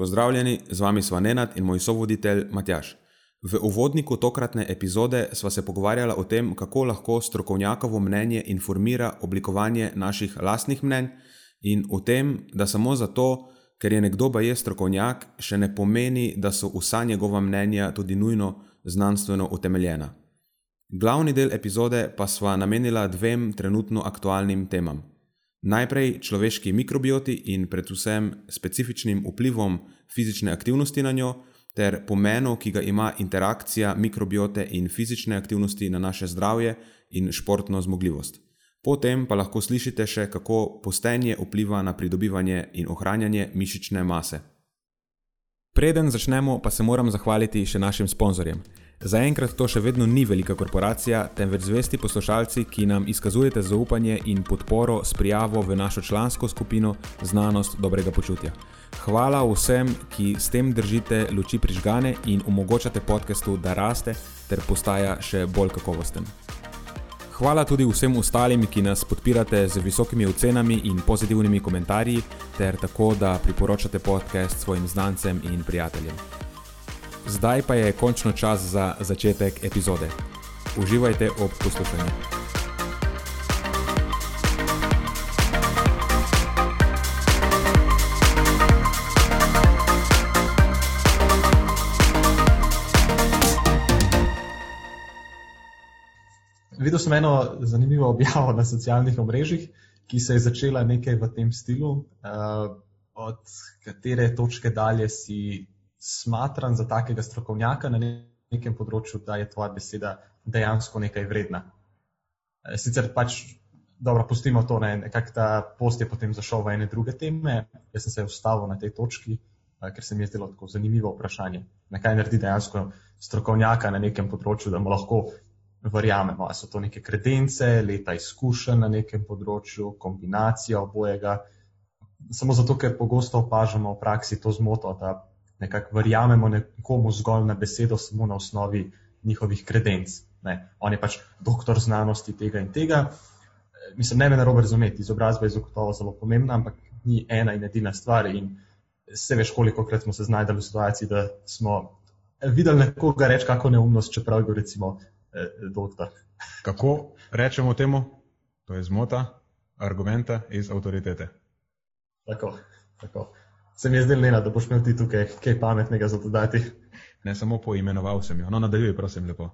Pozdravljeni, z vami sva Nenad in moj sovoditelj Matjaš. V uvodniku tokratne epizode sva se pogovarjala o tem, kako lahko strokovnjakovo mnenje informira oblikovanje naših lastnih mnenj, in o tem, da samo zato, ker je nekdo baje strokovnjak, še ne pomeni, da so vsa njegova mnenja tudi nujno znanstveno utemeljena. Glavni del epizode pa sva namenila dvem trenutno aktualnim temam. Najprej človeški mikrobioti in predvsem specifičnim vplivom fizične aktivnosti na njo, ter pomenu, ki ga ima interakcija mikrobiote in fizične aktivnosti na naše zdravje in športno zmogljivost. Potem pa lahko slišite še, kako postenje vpliva na pridobivanje in ohranjanje mišične mase. Preden začnemo, pa se moram zahvaliti še našim sponzorjem. Zaenkrat to še vedno ni velika korporacija, temveč zvesti poslušalci, ki nam izkazujete zaupanje in podporo s prijavo v našo člansko skupino Znanost dobrega počutja. Hvala vsem, ki s tem držite luči prižgane in omogočate podkastu, da raste ter postaja še bolj kakovosten. Hvala tudi vsem ostalim, ki nas podpirate z visokimi ocenami in pozitivnimi komentarji, ter tako, da priporočate podcast svojim znancem in prijateljem. Zdaj pa je končno čas za začetek epizode. Uživajte ob poslušanju. Videl sem eno zanimivo objavo na socialnih omrežjih, ki se je začela nekaj v tem stilu, uh, od katere točke dalje si smatram za takega strokovnjaka na nekem področju, da je tvoja beseda dejansko nekaj vredna. Eh, sicer pač, dobro, pustimo to, ne, nekako ta post je potem zašel v ene druge teme, jaz sem se ustavil na tej točki, eh, ker se mi je zdelo tako zanimivo vprašanje, na kaj naredi dejansko strokovnjaka na nekem področju, da mu lahko verjamemo, ali so to neke kredence, leta izkušenj na nekem področju, kombinacija obojega. Samo zato, ker pogosto opažamo v praksi to zmoto, da nekako verjamemo nekomu zgolj na besedo, samo na osnovi njihovih kredenc. Ne. On je pač doktor znanosti tega in tega. Mislim, ne me narobe razumeti, izobrazba je zagotovo zelo pomembna, ampak ni ena in edina stvar. In se veš, koliko krat smo se znašli v situaciji, da smo videli nekoga reči kako neumnost, čeprav je bil recimo eh, doktor. Kako rečemo temu? To je zmota argumenta iz avtoritete. Tako, tako se mi je zdelo, da boš imel ti tukaj kaj pametnega za dodati. Ne samo poimenoval sem jo, no nadaljuj, prosim, lepo.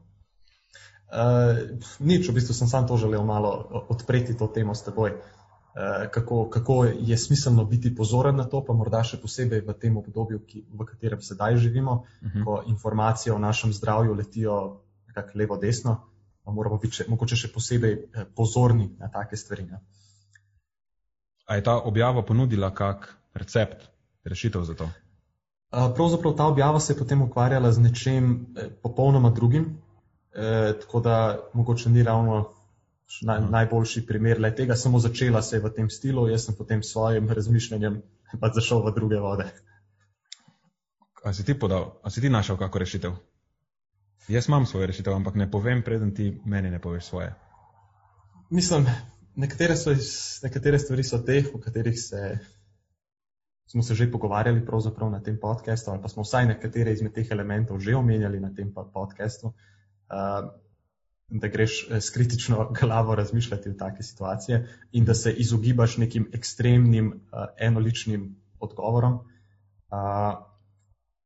Uh, nič, v bistvu sem sam to želel malo odpreti to temo s teboj. Uh, kako, kako je smiselno biti pozoren na to, pa morda še posebej v tem obdobju, ki, v katerem sedaj živimo, uh mhm. -huh. ko informacije o našem zdravju letijo nekako levo-desno, pa moramo biti še, mogoče še posebej eh, pozorni na take stvari. Ne? A je ta objava ponudila kak recept rešitev za to? Pravzaprav ta objava se je potem ukvarjala z nečem eh, popolnoma drugim, eh, tako da mogoče ni ravno naj, mhm. najboljši primer le tega, samo začela se je v tem stilu, jaz sem potem s svojim razmišljanjem pa zašel v druge vode. A si ti podal, a si ti našel kako rešitev? Jaz imam svojo rešitev, ampak ne povem, preden ti meni ne poveš svoje. Mislim, nekatere, so, nekatere stvari so teh, v katerih se smo se že pogovarjali na tem podkastu, ali pa smo vsaj nekatere izmed teh elementov že omenjali na tem podkastu, uh, da greš eh, s kritično glavo razmišljati v take situacije in da se izogibaš nekim ekstremnim uh, enoličnim odgovorom. Uh,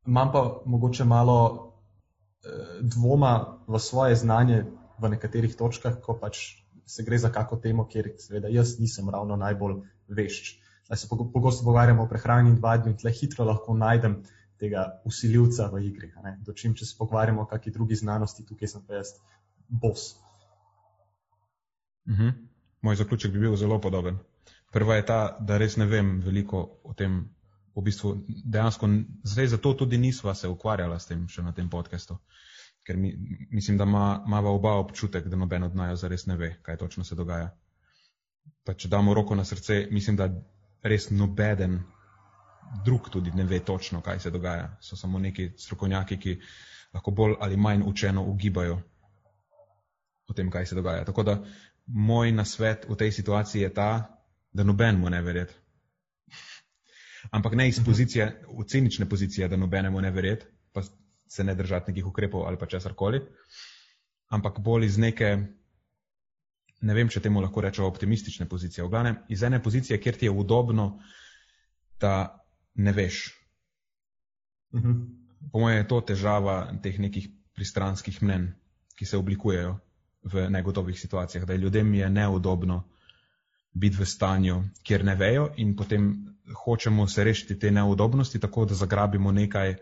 Imam pa mogoče malo uh, dvoma v svoje znanje v nekaterih točkah, ko pač se gre za kako temo, kjer seveda jaz nisem ravno najbolj vešč. Se pogosto pogovarjamo o prehrani in vadbi, in tle hitro lahko najdem tega usiljivca v igri. Dočim, če se pogovarjamo o kakšni drugi znanosti, tukaj sem pa jaz bos. Uh mhm. -huh. Moj zaključek bi bil zelo podoben. Prva je ta, da res ne vem veliko o tem v bistvu dejansko, zdaj zato tudi nisva se ukvarjala s tem še na tem podkastu. Ker mi, mislim, da ima, imava oba občutek, da noben od najo zares ne ve, kaj točno se dogaja. Pa če damo roko na srce, mislim, da res nobeden drug tudi ne ve točno, kaj se dogaja. So samo neki strokovnjaki, ki lahko bolj ali manj učeno ugibajo o tem, kaj se dogaja. Tako da moj nasvet v tej situaciji je ta, da nobenemu ne verjeti. Ampak ne iz mhm. pozicije, v cinične pozicije, da nobenemu ne verjeti, pa se ne držati nekih ukrepov ali pa česar koli, ampak bolj iz neke, ne vem, če temu lahko rečemo optimistične pozicije. V glavnem, iz ene pozicije, kjer ti je udobno, da ne veš. Uh mhm. -huh. Po mojem je to težava teh nekih pristranskih mnen, ki se oblikujejo v negotovih situacijah, da ljudem je neudobno biti v stanju, kjer ne vejo in potem hočemo se rešiti te neudobnosti tako, da zagrabimo nekaj,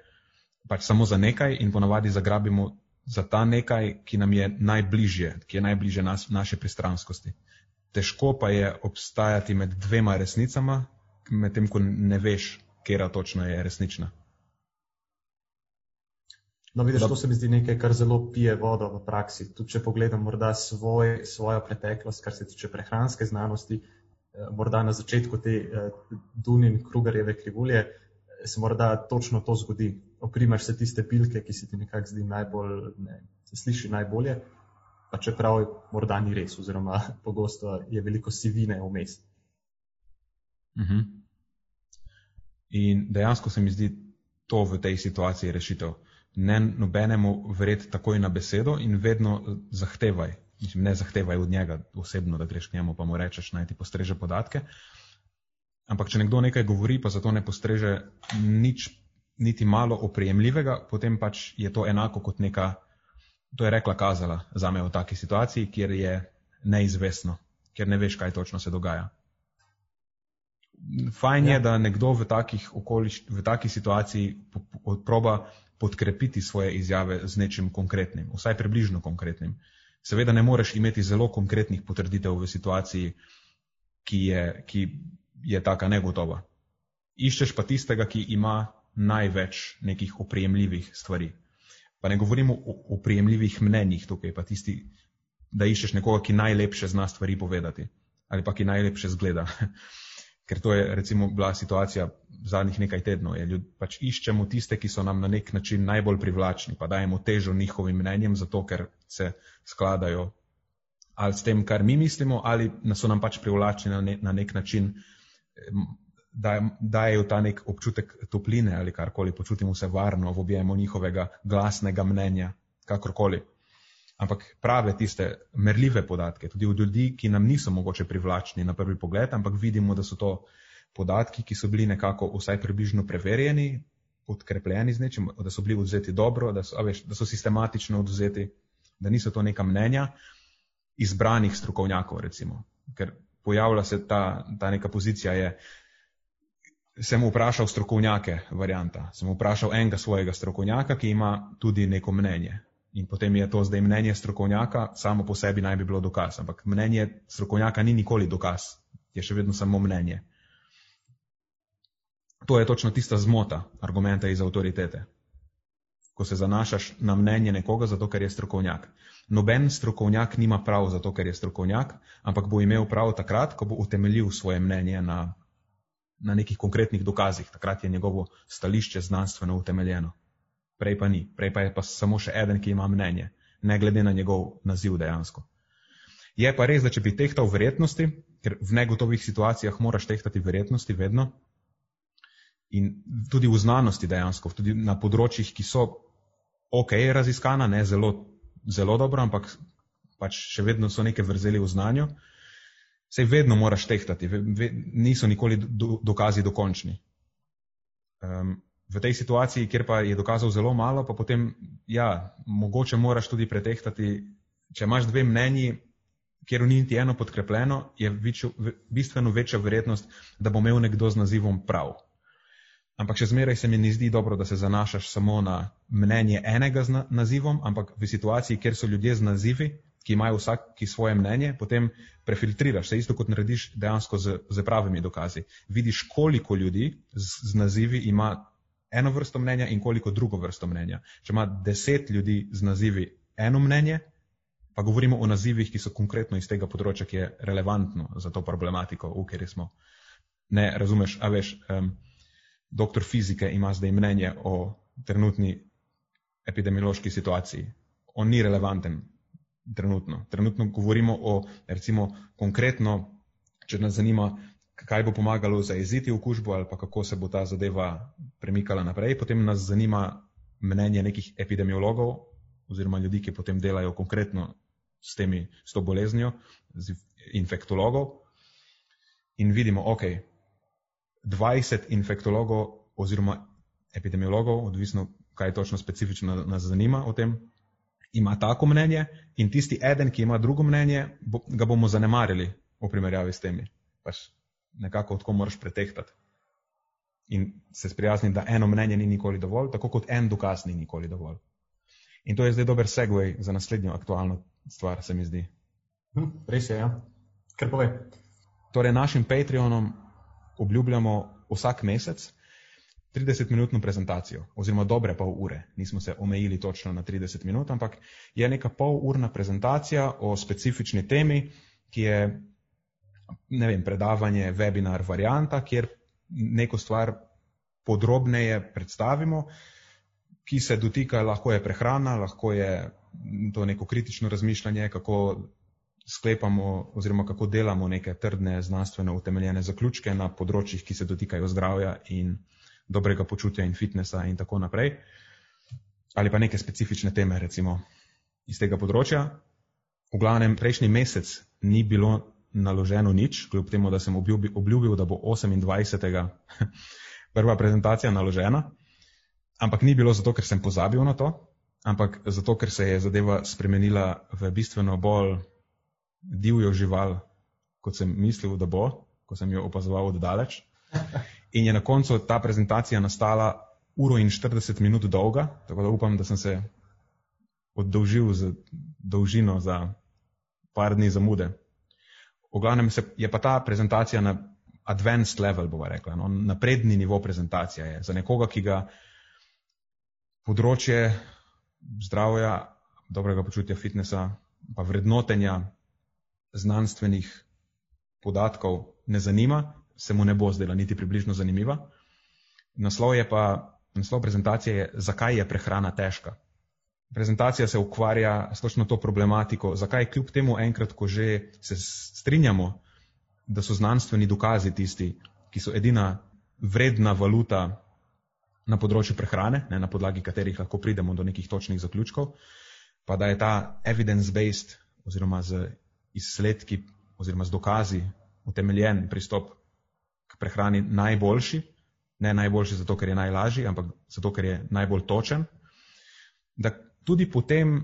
pač samo za nekaj in ponavadi zagrabimo za ta nekaj, ki nam je najbližje, ki je najbližje nas, naše pristranskosti. Težko pa je obstajati med dvema resnicama, medtem ko ne veš, kera točno je resnična. No, vidiš, da... to se mi zdi nekaj, kar zelo pije vodo v praksi. Tudi če pogledam morda svoj, svojo preteklost, kar se tiče prehranske znanosti, eh, morda na začetku te eh, Dunin Krugerjeve krivulje, eh, se morda točno to zgodi. Oprimaš se tiste pilke, ki se ti nekako zdi najbolj, ne, se sliši najbolje, pa čeprav morda ni res, oziroma pogosto je veliko sivine vmes. Uh mhm. -huh. In dejansko se mi zdi to v tej situaciji rešitev ne nobenemu verjeti takoj na besedo in vedno zahtevaj. Mislim, ne zahtevaj od njega osebno, da greš k njemu, pa mu rečeš, naj ti postreže podatke. Ampak, če nekdo nekaj govori, pa zato ne postreže nič, niti malo oprijemljivega, potem pač je to enako kot neka, to je rekla kazala za me v taki situaciji, kjer je neizvestno, kjer ne veš, kaj točno se dogaja. Fajn ja. je, da nekdo v takih okoliš, v taki situaciji proba podkrepiti svoje izjave z nečim konkretnim, vsaj približno konkretnim. Seveda ne moreš imeti zelo konkretnih potrditev v situaciji, ki je, ki je taka negotova. Iščeš pa tistega, ki ima največ nekih oprijemljivih stvari. Pa ne govorimo o oprijemljivih mnenjih tukaj, pa tisti, da iščeš nekoga, ki najlepše zna stvari povedati ali pa ki najlepše zgleda. ker to je recimo bila situacija zadnjih nekaj tednov. Je, pač iščemo tiste, ki so nam na nek način najbolj privlačni, pa dajemo težo njihovim mnenjem, zato ker se skladajo ali s tem, kar mi mislimo, ali so nam pač privlačni na, ne, na nek način, da dajo ta nek občutek topline ali karkoli, počutimo se varno v objemu njihovega glasnega mnenja, kakorkoli ampak prave tiste merljive podatke, tudi od ljudi, ki nam niso mogoče privlačni na prvi pogled, ampak vidimo, da so to podatki, ki so bili nekako vsaj približno preverjeni, podkrepljeni z nečim, da so bili odzeti dobro, da so, veš, da so sistematično odzeti, da niso to neka mnenja izbranih strokovnjakov, recimo. Ker pojavlja se ta, ta neka pozicija je, sem vprašal strokovnjake, varianta, sem vprašal enega svojega strokovnjaka, ki ima tudi neko mnenje. In potem je to zdaj mnenje strokovnjaka, samo po sebi naj bi bilo dokaz. Ampak mnenje strokovnjaka ni nikoli dokaz, je še vedno samo mnenje. To je točno tista zmota argumenta iz avtoritete. Ko se zanašaš na mnenje nekoga, zato ker je strokovnjak. Noben strokovnjak nima prav, zato ker je strokovnjak, ampak bo imel prav takrat, ko bo utemeljil svoje mnenje na, na nekih konkretnih dokazih. Takrat je njegovo stališče znanstveno utemeljeno prej pa ni, prej pa je pa samo še eden, ki ima mnenje, ne glede na njegov naziv dejansko. Je pa res, da če bi tehtal verjetnosti, ker v negotovih situacijah moraš tehtati verjetnosti vedno in tudi v znanosti dejansko, tudi na področjih, ki so ok raziskana, ne zelo, zelo dobro, ampak pač še vedno so neke vrzeli v znanju, sej vedno moraš tehtati, niso nikoli do, dokazi dokončni. Um, v tej situaciji, kjer pa je dokazal zelo malo, pa potem, ja, mogoče moraš tudi pretehtati, če imaš dve mnenji, kjer ni niti eno podkrepljeno, je večjo, bistveno večja verjetnost, da bo imel nekdo z nazivom prav. Ampak še zmeraj se mi ne zdi dobro, da se zanašaš samo na mnenje enega z nazivom, ampak v situaciji, kjer so ljudje z nazivi, ki imajo vsak svoje mnenje, potem prefiltriraš, se isto kot narediš dejansko z, z pravimi dokazi. Vidiš, koliko ljudi z, z nazivi ima eno vrsto mnenja in koliko drugo vrsto mnenja. Če ima deset ljudi z nazivi eno mnenje, pa govorimo o nazivih, ki so konkretno iz tega področja, ki je relevantno za to problematiko, v kateri smo. Ne razumeš, a veš, um, doktor fizike ima zdaj mnenje o trenutni epidemiološki situaciji. On ni relevanten trenutno. Trenutno govorimo o, recimo, konkretno, če nas zanima, kaj bo pomagalo zaeziti okužbo ali pa kako se bo ta zadeva premikala naprej. Potem nas zanima mnenje nekih epidemiologov oziroma ljudi, ki potem delajo konkretno s, temi, s to boleznijo, z infektologov. In vidimo, ok, 20 infektologov oziroma epidemiologov, odvisno, kaj točno specifično nas zanima o tem, ima tako mnenje in tisti eden, ki ima drugo mnenje, bo, ga bomo zanemarili v primerjavi s temi. Pač nekako tako moraš pretehtati. In se sprijazniti, da eno mnenje ni nikoli dovolj, tako kot en dokaz ni nikoli dovolj. In to je zdaj dober segway za naslednjo aktualno stvar, se mi zdi. Hm, res je, ja. Kar pove. Torej, našim Patreonom obljubljamo vsak mesec 30-minutno prezentacijo, oziroma dobre pol ure. Nismo se omejili točno na 30 minut, ampak je neka pol urna prezentacija o specifični temi, ki je ne vem, predavanje, webinar, varianta, kjer neko stvar podrobneje predstavimo, ki se dotika, lahko je prehrana, lahko je to neko kritično razmišljanje, kako sklepamo oziroma kako delamo neke trdne, znanstveno utemeljene zaključke na področjih, ki se dotikajo zdravja in dobrega počutja in fitnesa in tako naprej. Ali pa neke specifične teme, recimo, iz tega področja. V glavnem, prejšnji mesec ni bilo naloženo nič, kljub temu, da sem obljubil, obljubil da bo 28. prva prezentacija naložena. Ampak ni bilo zato, ker sem pozabil na to, ampak zato, ker se je zadeva spremenila v bistveno bolj divjo žival, kot sem mislil, da bo, ko sem jo opazoval od daleč. In je na koncu ta prezentacija nastala uro in 40 minut dolga, tako da upam, da sem se oddolžil z dolžino za par dni zamude. V glavnem se, je pa ta prezentacija na advanced level, bova rekla, no, napredni nivo prezentacije je za nekoga, ki ga področje zdravja, dobrega počutja fitnesa, pa vrednotenja znanstvenih podatkov ne zanima, se mu ne bo zdela niti približno zanimiva. Naslov je pa, naslov prezentacije je, zakaj je prehrana težka prezentacija se ukvarja s točno to problematiko, zakaj kljub temu enkrat, ko že se strinjamo, da so znanstveni dokazi tisti, ki so edina vredna valuta na področju prehrane, ne, na podlagi katerih lahko pridemo do nekih točnih zaključkov, pa da je ta evidence-based oziroma z izsledki oziroma z dokazi utemeljen pristop prehrani najboljši, ne najboljši zato, ker je najlažji, ampak zato, ker je najbolj točen, da tudi potem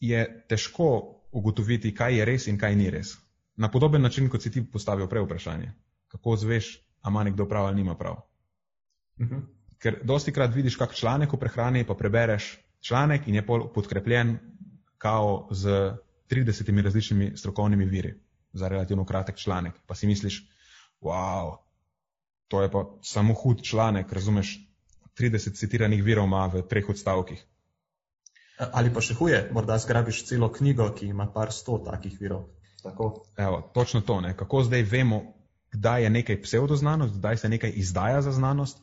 je težko ugotoviti, kaj je res in kaj ni res. Na podoben način, kot si ti postavil prej vprašanje, kako zveš, a ima nekdo prav ali nima prav. Uh mhm. -huh. Ker dosti krat vidiš kak članek o prehrani, pa prebereš članek in je podkrepljen kao z 30 različnimi strokovnimi viri za relativno kratek članek. Pa si misliš, wow, to je pa samo hud članek, razumeš, 30 citiranih virov ima v treh odstavkih. Ali pa še huje, morda zgrabiš celo knjigo, ki ima par sto takih virov. Evo, točno to, ne? kako zdaj vemo, kdaj je nekaj pseudoznanost, kdaj se nekaj izdaja za znanost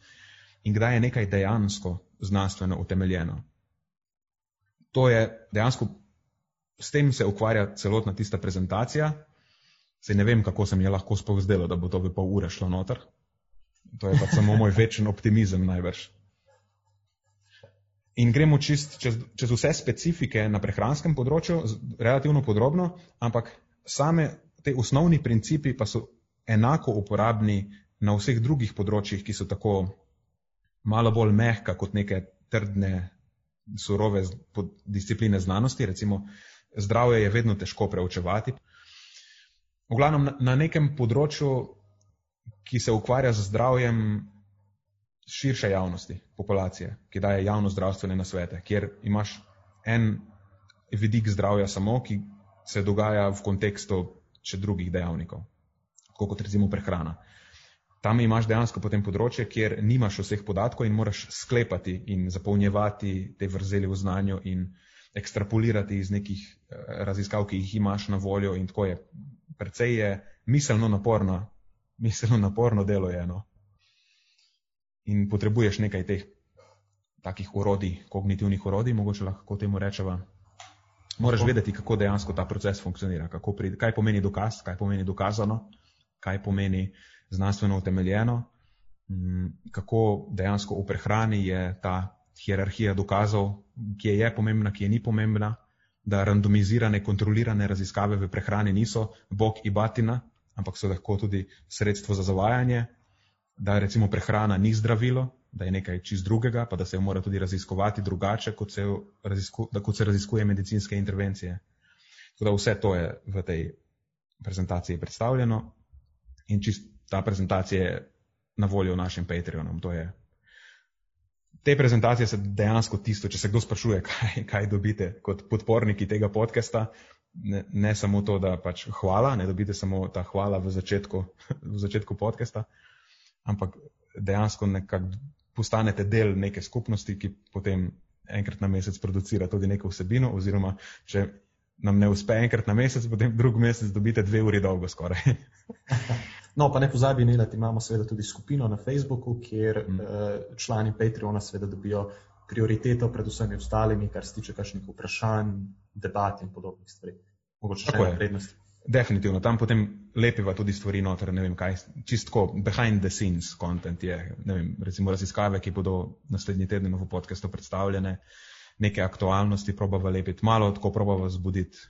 in kdaj je nekaj dejansko znanstveno utemeljeno. To je dejansko, s tem se ukvarja celotna tista prezentacija. Se ne vem, kako se mi je lahko sploh zdelo, da bo to v pol ure šlo noter. To je pa samo moj večen optimizem najbrž. In gremo čist čez, čez vse specifike na prehranskem področju, relativno podrobno, ampak same te osnovni principi pa so enako uporabni na vseh drugih področjih, ki so tako malo bolj mehka kot neke trdne, surove discipline znanosti. Recimo, zdravje je vedno težko preučevati. V glavnem, na, na nekem področju, ki se ukvarja z zdravjem, širše javnosti, populacije, ki daje javno zdravstvene nasvete, kjer imaš en vidik zdravja samo, ki se dogaja v kontekstu še drugih dejavnikov, kot recimo prehrana. Tam imaš dejansko potem področje, kjer nimaš vseh podatkov in moraš sklepati in zapolnjevati te vrzeli v znanju in ekstrapolirati iz nekih eh, raziskav, ki jih imaš na voljo in tako je. Predvsej je miselno naporno, miselno naporno delo je eno. In potrebuješ nekaj teh takih urodij, kognitivnih urodij, mogoče lahko temu rečeva. Moraš tako. vedeti, kako dejansko ta proces funkcionira, pri, kaj pomeni dokaz, kaj pomeni dokazano, kaj pomeni znanstveno utemeljeno, mm, kako dejansko v prehrani je ta hierarhija dokazov, ki je pomembna, ki je ni pomembna, da randomizirane, kontrolirane raziskave v prehrani niso bog in batina, ampak so lahko tudi sredstvo za zavajanje, da recimo prehrana ni zdravilo, da je nekaj čist drugega, pa da se jo mora tudi raziskovati drugače, kot se, razisku, da, kot se raziskuje medicinske intervencije. Tako da vse to je v tej prezentaciji predstavljeno in čist ta prezentacija je na voljo našim Patreonom. To je. Te prezentacije so dejansko tisto, če se kdo sprašuje, kaj, kaj dobite kot podporniki tega podcasta. Ne, ne samo to, da pač hvala, ne dobite samo ta hvala v začetku, v začetku podcasta, ampak dejansko nekako postanete del neke skupnosti, ki potem enkrat na mesec producira tudi neko vsebino, oziroma če nam ne uspe enkrat na mesec, potem drug mesec dobite dve uri dolgo skoraj. No, pa ne pozabi, da imamo seveda tudi skupino na Facebooku, kjer mm. uh, člani Patreona seveda dobijo prioriteto pred vsemi ostalimi, kar se tiče kakšnih vprašanj, debat in podobnih stvari. Mogoče še ena prednost. Definitivno, tam potem lepiva tudi stvari noter, ne vem kaj, čistko behind the scenes content je, ne vem, recimo raziskave, ki bodo naslednji teden v podcastu predstavljene, neke aktualnosti probava lepiti, malo tako probava zbuditi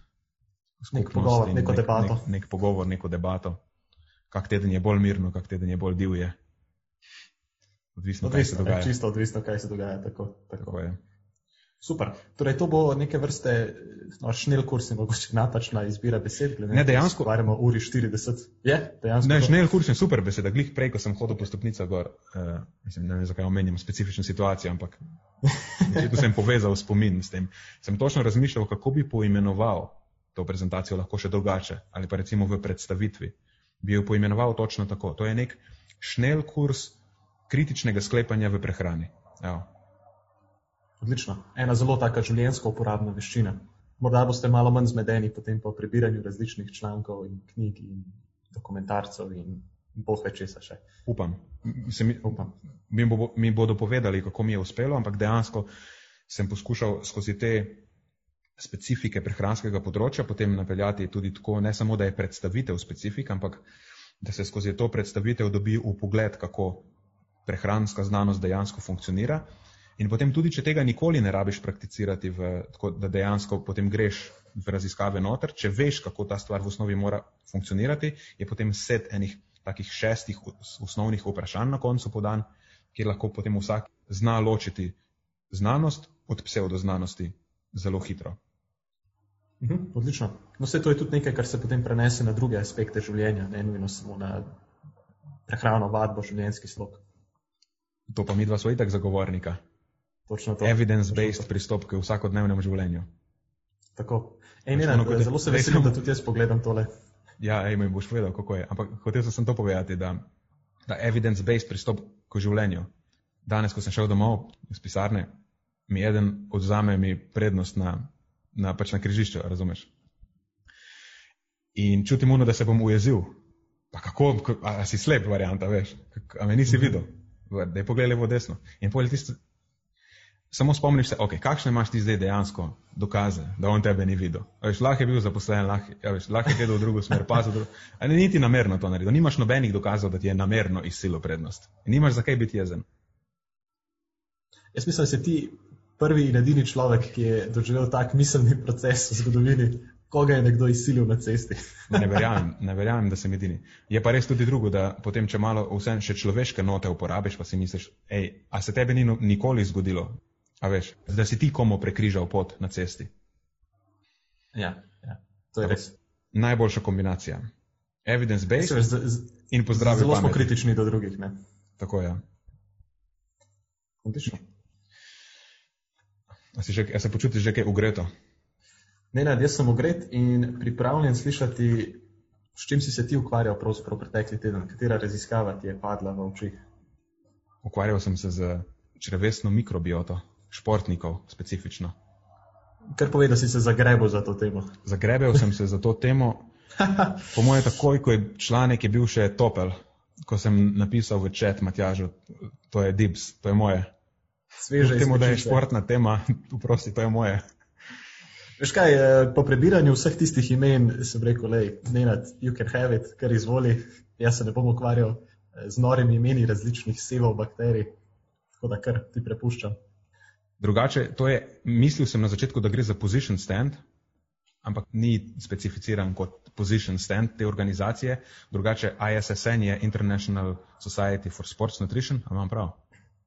nek pogovor, neko nek, debato. Nek, nek pogovor, neko debato, kak teden je bolj mirno, kak teden je bolj divje. Odvisno, odvisno kaj se dogaja. Čisto odvisno, kaj se dogaja, tako. tako. tako je. Super. Torej, to bo neke vrste no, šnel kurs in mogoče napačna izbira besed. Ne, dejansko. Govarjamo uri 40. Je, dejansko. Ne, šnel kurs je super beseda. Glih prej, ko sem hodil po stopnicah gor, uh, mislim, ne vem, zakaj omenjam specifično situacijo, ampak tu sem povezal spomin s tem. Sem točno razmišljal, kako bi poimenoval to prezentacijo lahko še drugače ali pa recimo v predstavitvi. Bi jo poimenoval točno tako. To je nek šnel kurs kritičnega sklepanja v prehrani. Evo. Odlično. Ena zelo taka življenjsko uporabna veščina. Morda boste malo manj zmedeni potem po prebiranju različnih člankov in knjig in dokumentarcev in boh več česa še. Upam. Se mi, Upam. Mi, bo, mi bodo povedali, kako mi je uspelo, ampak dejansko sem poskušal skozi te specifike prehranskega področja potem napeljati tudi tako, ne samo, da je predstavitev specifik, ampak da se skozi to predstavitev dobi v pogled, kako prehranska znanost dejansko funkcionira. In potem tudi, če tega nikoli ne rabiš prakticirati, v, tako, da dejansko potem greš v raziskave noter, če veš, kako ta stvar v osnovi mora funkcionirati, je potem set enih takih šestih osnovnih vprašanj na koncu podan, kjer lahko potem vsak zna ločiti znanost od pseudoznanosti zelo hitro. Mhm, odlično. No, vse to je tudi nekaj, kar se potem prenese na druge aspekte življenja, ne nujno samo na prehrano, vadbo, življenjski slog. To pa mi dva svojita zagovornika. Evidence-based pristop k vsakodnevnemu življenju. Tako. Ej, ne, ne, zelo se veselim, da tudi jaz pogledam tole. Ja, ej, mi boš povedal, kako je. Ampak hotel sem to povedati, da, da evidence-based pristop k življenju. Danes, ko sem šel domov iz pisarne, mi eden odzame mi prednost na, na, pač na križišču, razumeš? In čutim uno, da se bom ujezil. Pa kako, a, a si slep varianta, veš? A me nisi videl? Da je pogledal levo desno. In povedal tisto, samo spomniš se, okay, kakšne imaš ti zdaj dejansko dokaze, da on tebe ni videl. Veš, lahko je bil zaposlen, lahko, veš, lahko je gledal v drugo smer, pa zato. Ali niti namerno to naredil. Nimaš nobenih dokazov, da ti je namerno izsilo prednost. In nimaš zakaj biti jezen. Jaz mislim, da si ti prvi in edini človek, ki je doživel tak miselni proces v zgodovini, koga je nekdo izsilil na cesti. ne, verjamem, ne verjamem, da sem edini. Je pa res tudi drugo, da potem, če malo vse še človeške note uporabiš, pa si misliš, hej, a se tebi ni no, nikoli zgodilo, A veš, da si ti komu prekrižal pot na cesti. Ja, ja. to je res. Najboljša kombinacija. Evidence-based in pozdravi. Zelo smo kritični do drugih. Ne? Tako je. Ja. Odlično. A, že, a se počutiš že kaj ugreto? Nenad, jaz sem ogret in pripravljen slišati, s čim si se ti ukvarjal pretekli teden, katera raziskava ti je padla v oči. Ukvarjal sem se z črvesno mikrobioto, športnikov specifično. Kar pove, da si se zagrebil za to temo. Zagrebil sem se za to temo, po mojem, takoj, ko je članek je bil še topel, ko sem napisal v čet Matjažu, to je Dibs, to je moje. Sveže. Temu, da je športna tema, uprosti, to je moje. Veš kaj, eh, po prebiranju vseh tistih imen sem rekel, lej, Nenad, you can have it, kar izvoli, jaz se ne bom ukvarjal eh, z norimi imeni različnih sevov bakterij, tako da kar ti prepuščam. Drugače, to je, mislil sem na začetku, da gre za position stand, ampak ni specificiran kot position stand te organizacije. Drugače, ISSN je International Society for Sports Nutrition, ali imam prav?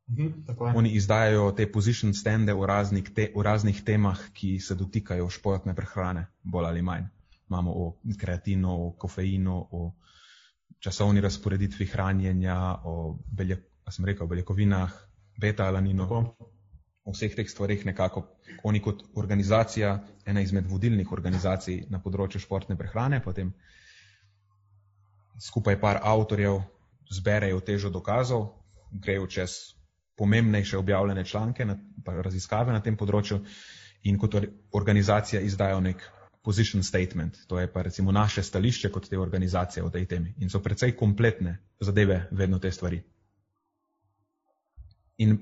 Mhm, Oni izdajajo te position stande v raznih, te, v raznih temah, ki se dotikajo športne prehrane, bolj ali manj. Imamo o kreatinu, o kofeinu, o časovni razporeditvi hranjenja, o, belje, rekel, beljakovinah, beta-alaninu. O vseh teh stvarih nekako oni kot organizacija, ena izmed vodilnih organizacij na področju športne prehrane, potem skupaj par avtorjev zberejo težo dokazov, grejo čez pomembnejše objavljene članke, na, raziskave na tem področju in kot organizacija izdajo nek position statement, to je pa recimo naše stališče kot te organizacije o tej temi. In so precej kompletne zadeve vedno te stvari. In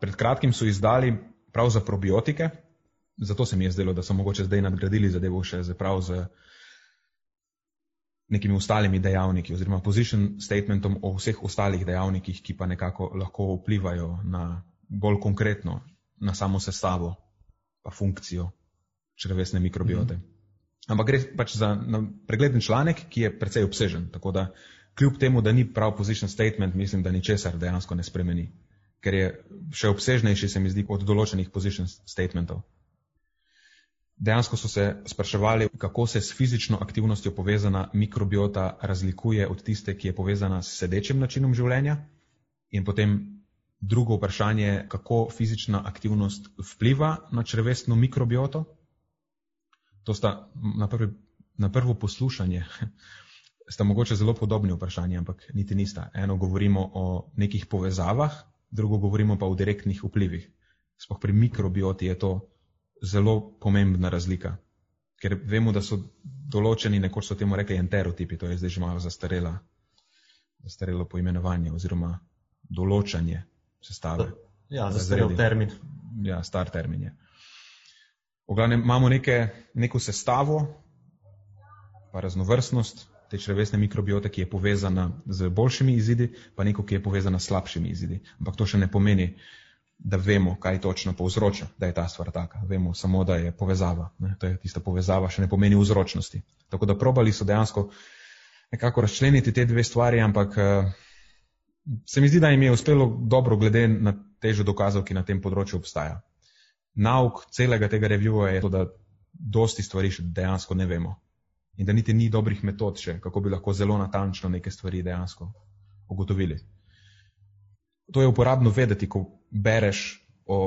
pred kratkim so izdali prav za probiotike, zato se mi je zdelo, da so mogoče zdaj nadgradili zadevo še z prav z nekimi ostalimi dejavniki oziroma position statementom o vseh ostalih dejavnikih, ki pa nekako lahko vplivajo na bolj konkretno na samo sestavo pa funkcijo črvesne mikrobiote. Mm -hmm. Ampak gre pač za pregleden članek, ki je precej obsežen, tako da kljub temu, da ni prav position statement, mislim, da ničesar dejansko ne spremeni, ker je še obsežnejši se mi zdi od določenih position statementov. Dejansko so se spraševali, kako se s fizično aktivnostjo povezana mikrobiota razlikuje od tiste, ki je povezana s sedečim načinom življenja. In potem drugo vprašanje, kako fizična aktivnost vpliva na črvesno mikrobioto. To sta na, prvi, na prvo poslušanje, sta mogoče zelo podobni vprašanji, ampak niti nista. Eno govorimo o nekih povezavah, drugo govorimo pa o direktnih vplivih. Sploh pri mikrobioti je to zelo pomembna razlika. Ker vemo, da so določeni, nekoč so temu rekli enterotipi, to je zdaj že malo zastarela, zastarelo poimenovanje oziroma določanje sestave. Ja, zastarel termin. Ja, star termin je. V glavnem imamo neke, neko sestavo, pa raznovrstnost te črevesne mikrobiote, ki je povezana z boljšimi izidi, pa neko, ki je povezana s slabšimi izidi. Ampak to še ne pomeni, da vemo, kaj točno povzroča, da je ta stvar taka. Vemo samo, da je povezava. Ne? To je tista povezava, še ne pomeni vzročnosti. Tako da probali so dejansko nekako razčleniti te dve stvari, ampak uh, se mi zdi, da jim je uspelo dobro glede na težo dokazov, ki na tem področju obstaja. Nauk celega tega revjuja je to, da dosti stvari še dejansko ne vemo. In da niti ni dobrih metod še, kako bi lahko zelo natančno neke stvari dejansko ugotovili. To je uporabno vedeti, ko bereš o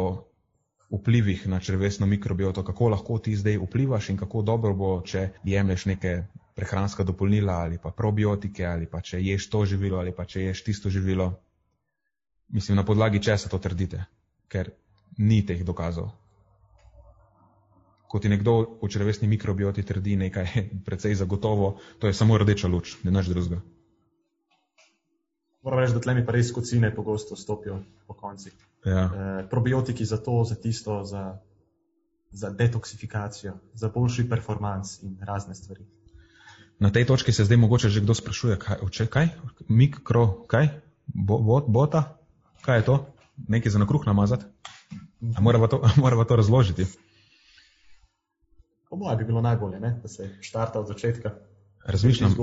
vplivih na črvesno mikrobioto, kako lahko ti zdaj vplivaš in kako dobro bo, če jemliš neke prehranska dopolnila ali pa probiotike ali pa če ješ to živilo ali pa če ješ tisto živilo. Mislim, na podlagi česa to trdite, ker ni teh dokazov. Ko ti nekdo v črvesni mikrobioti trdi nekaj precej zagotovo, to je samo rdeča luč, ne naš drugega. Moram reči, da tle mi pa res kocine pogosto stopijo po konci. Ja. E, probiotiki za to, za tisto, za, za detoksifikacijo, za boljši performance in razne stvari. Na tej točki se zdaj mogoče že kdo sprašuje, kaj, če, kaj? mikro, kaj, Bo, bot, bota, kaj je to, nekaj za na kruh namazati. Morava to, morava to razložiti. Po mojem bi bilo najbolje, ne? da se štarta od začetka. Razmišljam,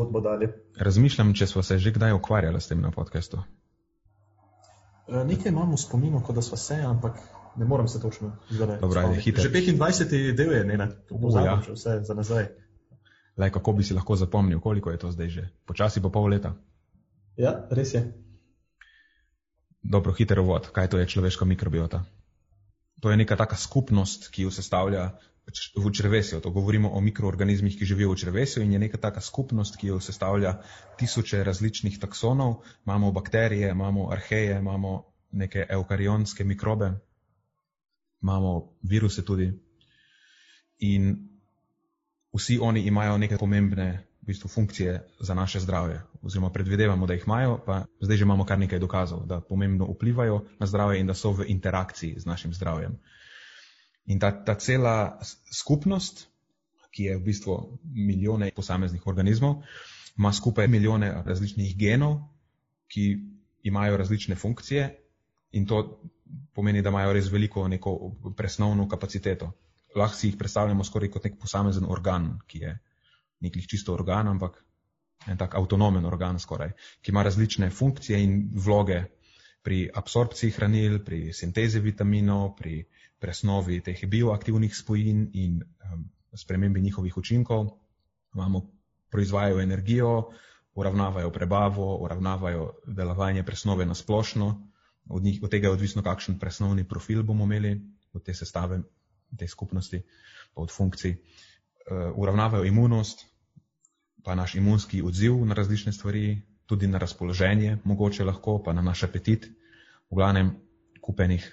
razmišljam, če smo se že kdaj ukvarjali s tem na podkastu. E, nekaj imamo v spominu, kot da smo se, ampak ne morem se točno zavedati. Že 25. del je, ne, pozabim, ja. vse za nazaj. Lej, kako bi si lahko zapomnil, koliko je to zdaj že? Počasi pa pol leta. Ja, res je. Dobro, hiter vod. Kaj to je človeška mikrobiota? To je neka taka skupnost, ki jo sestavlja v črvesju. To govorimo o mikroorganizmih, ki živijo v črvesju in je neka taka skupnost, ki jo sestavlja tisoče različnih taksonov. Imamo bakterije, imamo arheje, imamo neke eukarionske mikrobe, imamo viruse tudi. In vsi oni imajo neke pomembne v bistvu, funkcije za naše zdravje, oziroma predvidevamo, da jih imajo, pa zdaj že imamo kar nekaj dokazov, da pomembno vplivajo na zdravje in da so v interakciji z našim zdravjem. In ta, ta cela skupnost, ki je v bistvu milijone posameznih organizmov, ima skupaj milijone različnih genov, ki imajo različne funkcije in to pomeni, da imajo res veliko neko presnovno kapaciteto. Lahko si jih predstavljamo skoraj kot nek posamezen organ, ki je nekih čisto organ, ampak en tak avtonomen organ skoraj, ki ima različne funkcije in vloge pri absorpciji hranil, pri sintezi vitaminov, pri presnovi teh bioaktivnih spojin in um, spremembi njihovih učinkov. Imamo, proizvajajo energijo, uravnavajo prebavo, uravnavajo delovanje presnove na splošno. Od, njih, od tega je odvisno, kakšen presnovni profil bomo imeli, od te sestave, te skupnosti, pa od funkcij. Uh, uravnavajo imunost, pa naš imunski odziv na različne stvari, tudi na razpoloženje, mogoče lahko, pa na naš apetit, v glavnem kupenih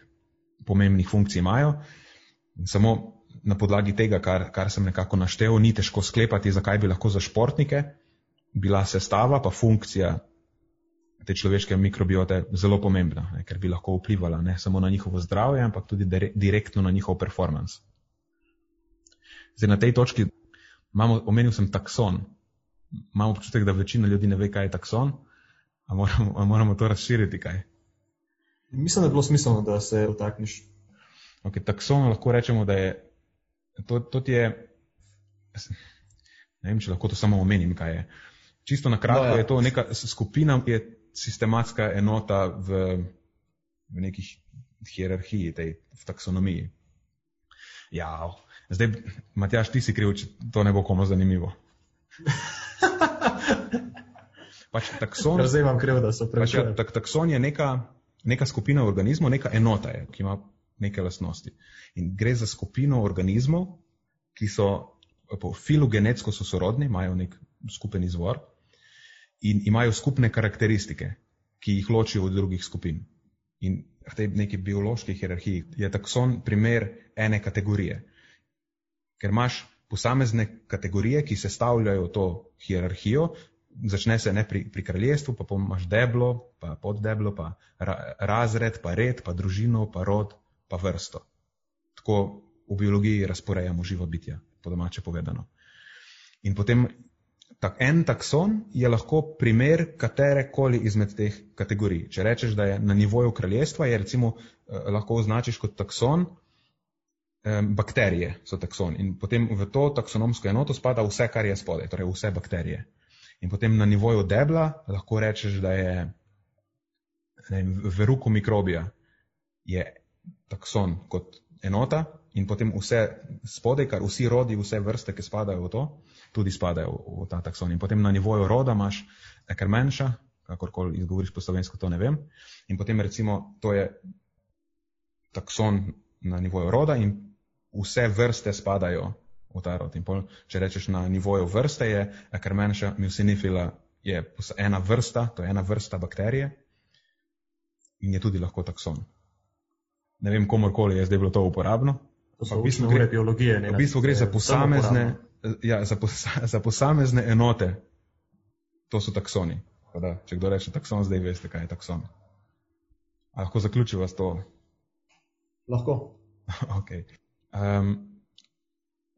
pomembnih funkcij imajo. Samo na podlagi tega, kar, kar sem nekako naštel, ni težko sklepati, zakaj bi lahko za športnike bila sestava pa funkcija te človeške mikrobiote zelo pomembna, ne, ker bi lahko vplivala ne samo na njihovo zdravje, ampak tudi direktno na njihov performance. Zdaj na tej točki imamo, omenil sem takson, imam občutek, da večina ljudi ne ve, kaj je takson, a moramo, a moramo to razširiti kaj. Mislim, da je bilo smiselno, da se dotakneš. Okay, takson lahko rečemo, da je to, to je. Ne vem, če lahko to samo omenim, kaj je. Čisto na kratko no, ja. je to neka skupina, ki je sistematska enota v, v nekih hierarhiji, tej, v taksonomiji. Ja, zdaj, Matjaš, ti si kriv, če to ne bo komu zanimivo. pač takson, Zdaj imam kriv, da so pač, ja, tak, takson je neka, neka skupina organizmov, neka enota, je, ki ima neke lastnosti. In gre za skupino organizmov, ki so po filogenetsko so sorodni, imajo nek skupen izvor in imajo skupne karakteristike, ki jih ločijo od drugih skupin. In v tej neki biološki hierarhiji je takson primer ene kategorije. Ker imaš posamezne kategorije, ki sestavljajo to hierarhijo. Začne se ne pri, pri kraljestvu, pa imaš deblo, pa poddeblo, pa ra, razred, pa red, pa družino, pa rod, pa vrsto. Tako v biologiji razporejamo živo bitje, po domače povedano. In potem tak, en takson je lahko primer katerekoli izmed teh kategorij. Če rečeš, da je na nivoju kraljestva, je recimo eh, lahko označiš kot takson bakterije so takson in potem v to taksonomsko enoto spada vse, kar je spodaj, torej vse bakterije. In potem na nivoju debla lahko rečeš, da je veruko mikrobija je takson kot enota in potem vse spodaj, kar vsi rodi, vse vrste, ki spadajo v to, tudi spadajo v, v ta takson. In potem na nivoju roda imaš nekaj manjša, kakorkoli izgovoriš po slovensko, to ne vem. In potem recimo to je takson na nivoju roda in vse vrste spadajo v ta rod. In pol, če rečeš na nivoju vrste, je Akermenša mucinifila je ena vrsta, to je ena vrsta bakterije in je tudi lahko takson. Ne vem, komorkoli je zdaj bilo to uporabno. To so v bistvu gre, biologije, v bistvu gre za posamezne, ja, za, posa, za posamezne enote. To so taksoni. Da, če kdo reče takson, zdaj veste, kaj je takson. A lahko zaključiva s to? Lahko. okay. Um,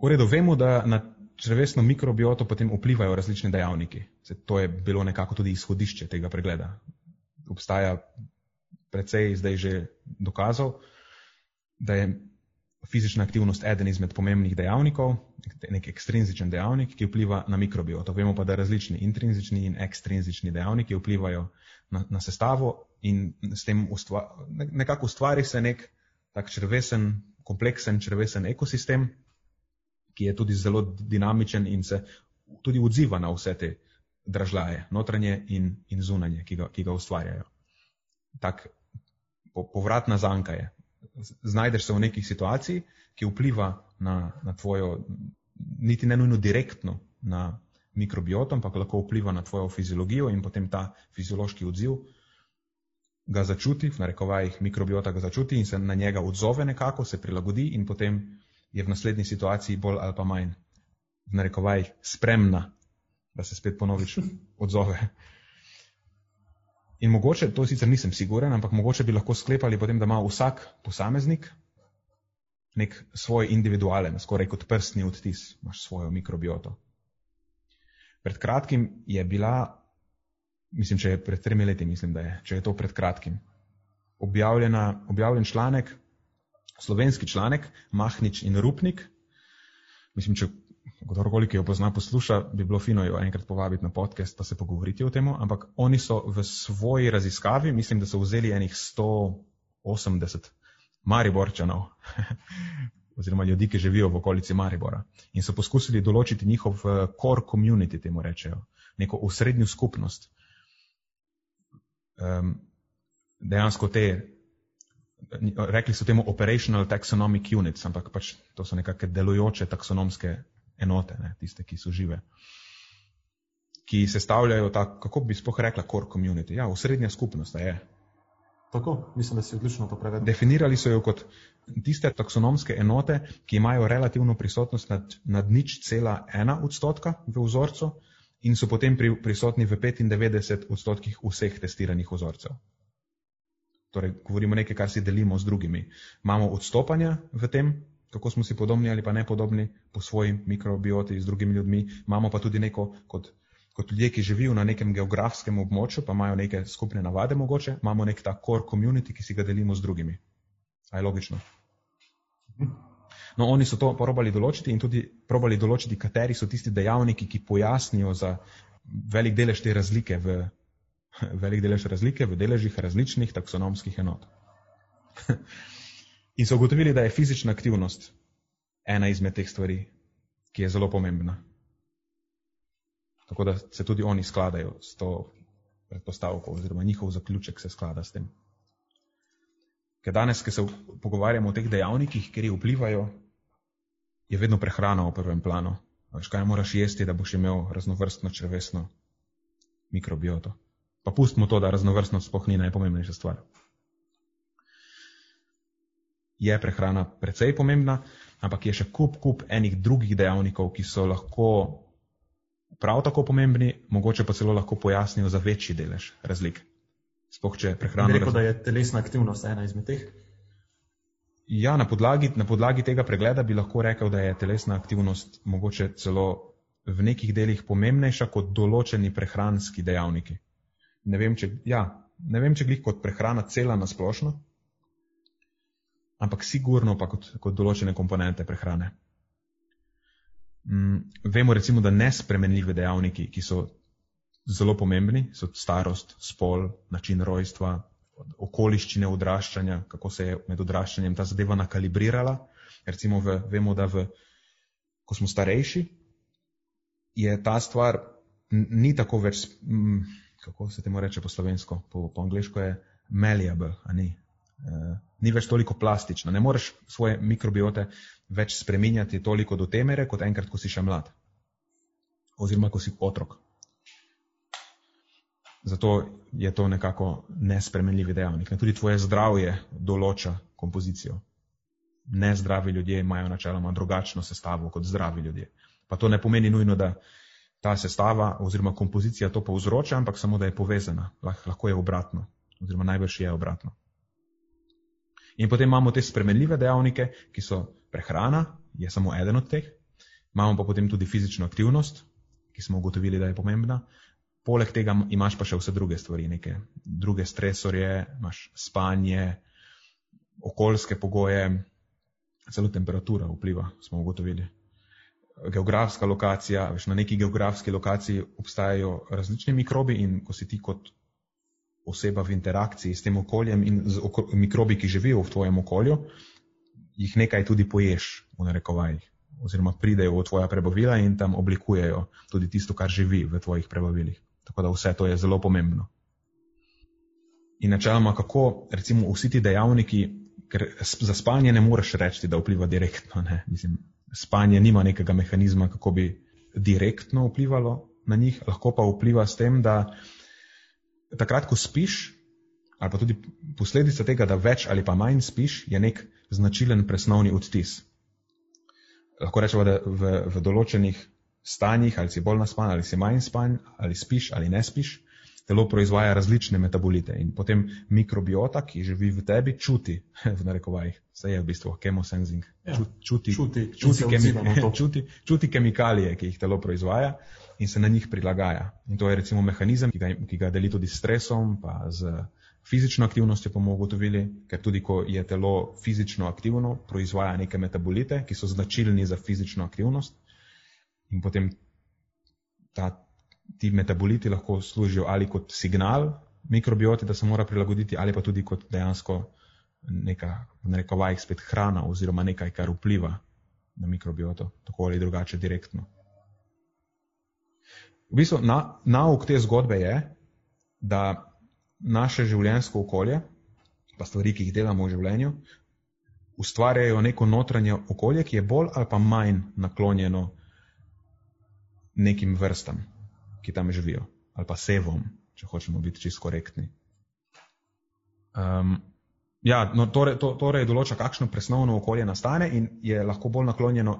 v redu, vemo, da na črvesno mikrobioto potem vplivajo različni dejavniki. Se, to je bilo nekako tudi izhodišče tega pregleda. Obstaja precej zdaj že dokazov, da je fizična aktivnost eden izmed pomembnih dejavnikov, nek ekstrinzičen dejavnik, ki vpliva na mikrobioto. Vemo pa, da različni intrinzični in ekstrinzični dejavniki vplivajo na, na sestavo in s tem ustva, nekako ustvari se nek tak črvesen kompleksen črvesen ekosistem, ki je tudi zelo dinamičen in se tudi odziva na vse te dražljaje, notranje in, in zunanje, ki ga, ki ga ustvarjajo. Tak po, povratna zanka je znajdeš se v neki situaciji, ki vpliva na, na tvojo, niti ne nujno direktno na mikrobioto, ampak lahko vpliva na tvojo fiziologijo in potem ta fiziološki odziv ga začuti, v narekovajih mikrobiota ga začuti in se na njega odzove nekako, se prilagodi in potem je v naslednji situaciji bolj ali pa manj, v narekovajih, spremna, da se spet ponovič odzove. In mogoče, to sicer nisem siguren, ampak mogoče bi lahko sklepali potem, da ima vsak posameznik nek svoj individualen, skoraj kot prstni odtis, imaš svojo mikrobioto. Pred kratkim je bila mislim, če je pred tremi leti, mislim, da je, če je to pred kratkim, objavljen članek, slovenski članek, Mahnič in Rupnik. Mislim, če kdorkoli, ki jo pozna, posluša, bi bilo fino jo enkrat povabiti na podcast, pa se pogovoriti o tem. Ampak oni so v svoji raziskavi, mislim, da so vzeli enih 180 Mariborčanov, oziroma ljudi, ki živijo v okolici Maribora, in so poskusili določiti njihov eh, core community, temu rečejo, neko osrednjo skupnost um, dejansko te, rekli so temu operational taxonomic units, ampak pač to so nekakšne delujoče taksonomske enote, ne, tiste, ki so žive, ki sestavljajo ta, kako bi spoh rekla, core community. Ja, osrednja skupnost je. Tako, mislim, da si odlično to prevedel. Definirali so jo kot tiste taksonomske enote, ki imajo relativno prisotnost nad, nad nič cela ena odstotka v vzorcu, in so potem pri, prisotni v 95 odstotkih vseh testiranih vzorcev. Torej, govorimo nekaj, kar si delimo z drugimi. Imamo odstopanja v tem, kako smo si podobni ali pa ne podobni po svoji mikrobioti z drugimi ljudmi, imamo pa tudi neko kot, kot ljudje, ki živijo na nekem geografskem območju, pa imajo neke skupne navade mogoče, imamo nek ta core community, ki si ga delimo z drugimi. A je logično? No, oni so to probali določiti in tudi probali določiti, kateri so tisti dejavniki, ki pojasnijo za velik delež te razlike v, velik delež razlike v deležih različnih taksonomskih enot. In so ugotovili, da je fizična aktivnost ena izmed teh stvari, ki je zelo pomembna. Tako da se tudi oni skladajo s to predpostavko, oziroma njihov zaključek se sklada s tem. Ker danes, ko se pogovarjamo o teh dejavnikih, ki vplivajo je vedno prehrana v prvem planu. Veš, kaj moraš jesti, da boš imel raznovrstno črvesno mikrobioto. Pa pustimo to, da raznovrstnost sploh ni najpomembnejša stvar. Je prehrana precej pomembna, ampak je še kup, kup enih drugih dejavnikov, ki so lahko prav tako pomembni, mogoče pa celo lahko pojasnijo za večji delež razlik. Sploh če prehrana. Rekel, da je telesna aktivnost ena izmed teh. Ja, na podlagi, na podlagi tega pregleda bi lahko rekel, da je telesna aktivnost mogoče celo v nekih delih pomembnejša kot določeni prehranski dejavniki. Ne vem, če, ja, ne vem, če glih kot prehrana cela na splošno, ampak sigurno pa kot, kot določene komponente prehrane. Mm, vemo recimo, da nespremenljive dejavniki, ki so zelo pomembni, so starost, spol, način rojstva, okoliščine odraščanja, kako se je med odraščanjem ta zadeva nakalibrirala. Recimo, v, vemo, da v, ko smo starejši, je ta stvar ni tako več, m, kako se temu reče po slovensko, po, po angliško je malleable, a ni. E, ni več toliko plastična. Ne moreš svoje mikrobiote več spreminjati toliko do temere, kot enkrat, ko si še mlad. Oziroma, ko si otrok. Zato je to nekako nespremenljivi dejavnik. Tudi tvoje zdravje določa kompozicijo. Nezdravi ljudje imajo načeloma drugačno sestavo kot zdravi ljudje. Pa to ne pomeni nujno, da ta sestava oziroma kompozicija to povzroča, ampak samo, da je povezana. Lahko je obratno, oziroma najbrž je obratno. In potem imamo te spremenljive dejavnike, ki so prehrana, je samo eden od teh. Imamo pa potem tudi fizično aktivnost, ki smo ugotovili, da je pomembna. Poleg tega imaš pa še vse druge stvari, neke druge stresorje, imaš spanje, okoljske pogoje, celo temperatura vpliva, smo ugotovili. Geografska lokacija, veš, na neki geografski lokaciji obstajajo različni mikrobi in ko si ti kot oseba v interakciji s tem okoljem in z oko mikrobi, ki živijo v tvojem okolju, jih nekaj tudi poješ v narekovajih oziroma pridejo v tvoja prebavila in tam oblikujejo tudi tisto, kar živi v tvojih prebavilih. Tako da vse to je zelo pomembno. In načeloma, kako recimo vsi ti dejavniki ker za spanje ne moreš reči, da vpliva direktno. Ne? Mislim, spanje nima nekega mehanizma, kako bi direktno vplivalo na njih, lahko pa vpliva s tem, da takrat, ko spiš, ali pa tudi posledica tega, da več ali pa manj spiš, je nek značilen presnovni odtis. Lahko rečemo, da v, v določenih stanjih, ali si bolj naspan, ali si manj span, ali spiš ali ne spiš, telo proizvaja različne metabolite in potem mikrobiota, ki živi v tebi, čuti, v narekovajih, vse je v bistvu chemosensing, Ja, čuti, čuti, čuti, kemi, čuti, čuti kemikalije, ki jih telo proizvaja in se na njih prilagaja. In to je recimo mehanizem, ki ga, ki ga deli tudi s stresom, pa z fizično aktivnostjo, bomo ugotovili, ker tudi ko je telo fizično aktivno, proizvaja neke metabolite, ki so značilni za fizično aktivnost. In potem ta, ti metaboliti lahko služijo ali kot signal mikrobioti, da se mora prilagoditi, ali pa tudi kot dejansko neka, v narekovajih spet hrana oziroma nekaj, kar vpliva na mikrobioto, tako ali drugače direktno. V bistvu na, nauk te zgodbe je, da naše življenjsko okolje, pa stvari, ki jih delamo v življenju, ustvarjajo neko notranje okolje, ki je bolj ali pa manj naklonjeno nekim vrstam, ki tam živijo, ali pa sevom, če hočemo biti čisto korektni. Um, ja, no, torej, to, torej določa, kakšno presnovno okolje nastane in je lahko bolj naklonjeno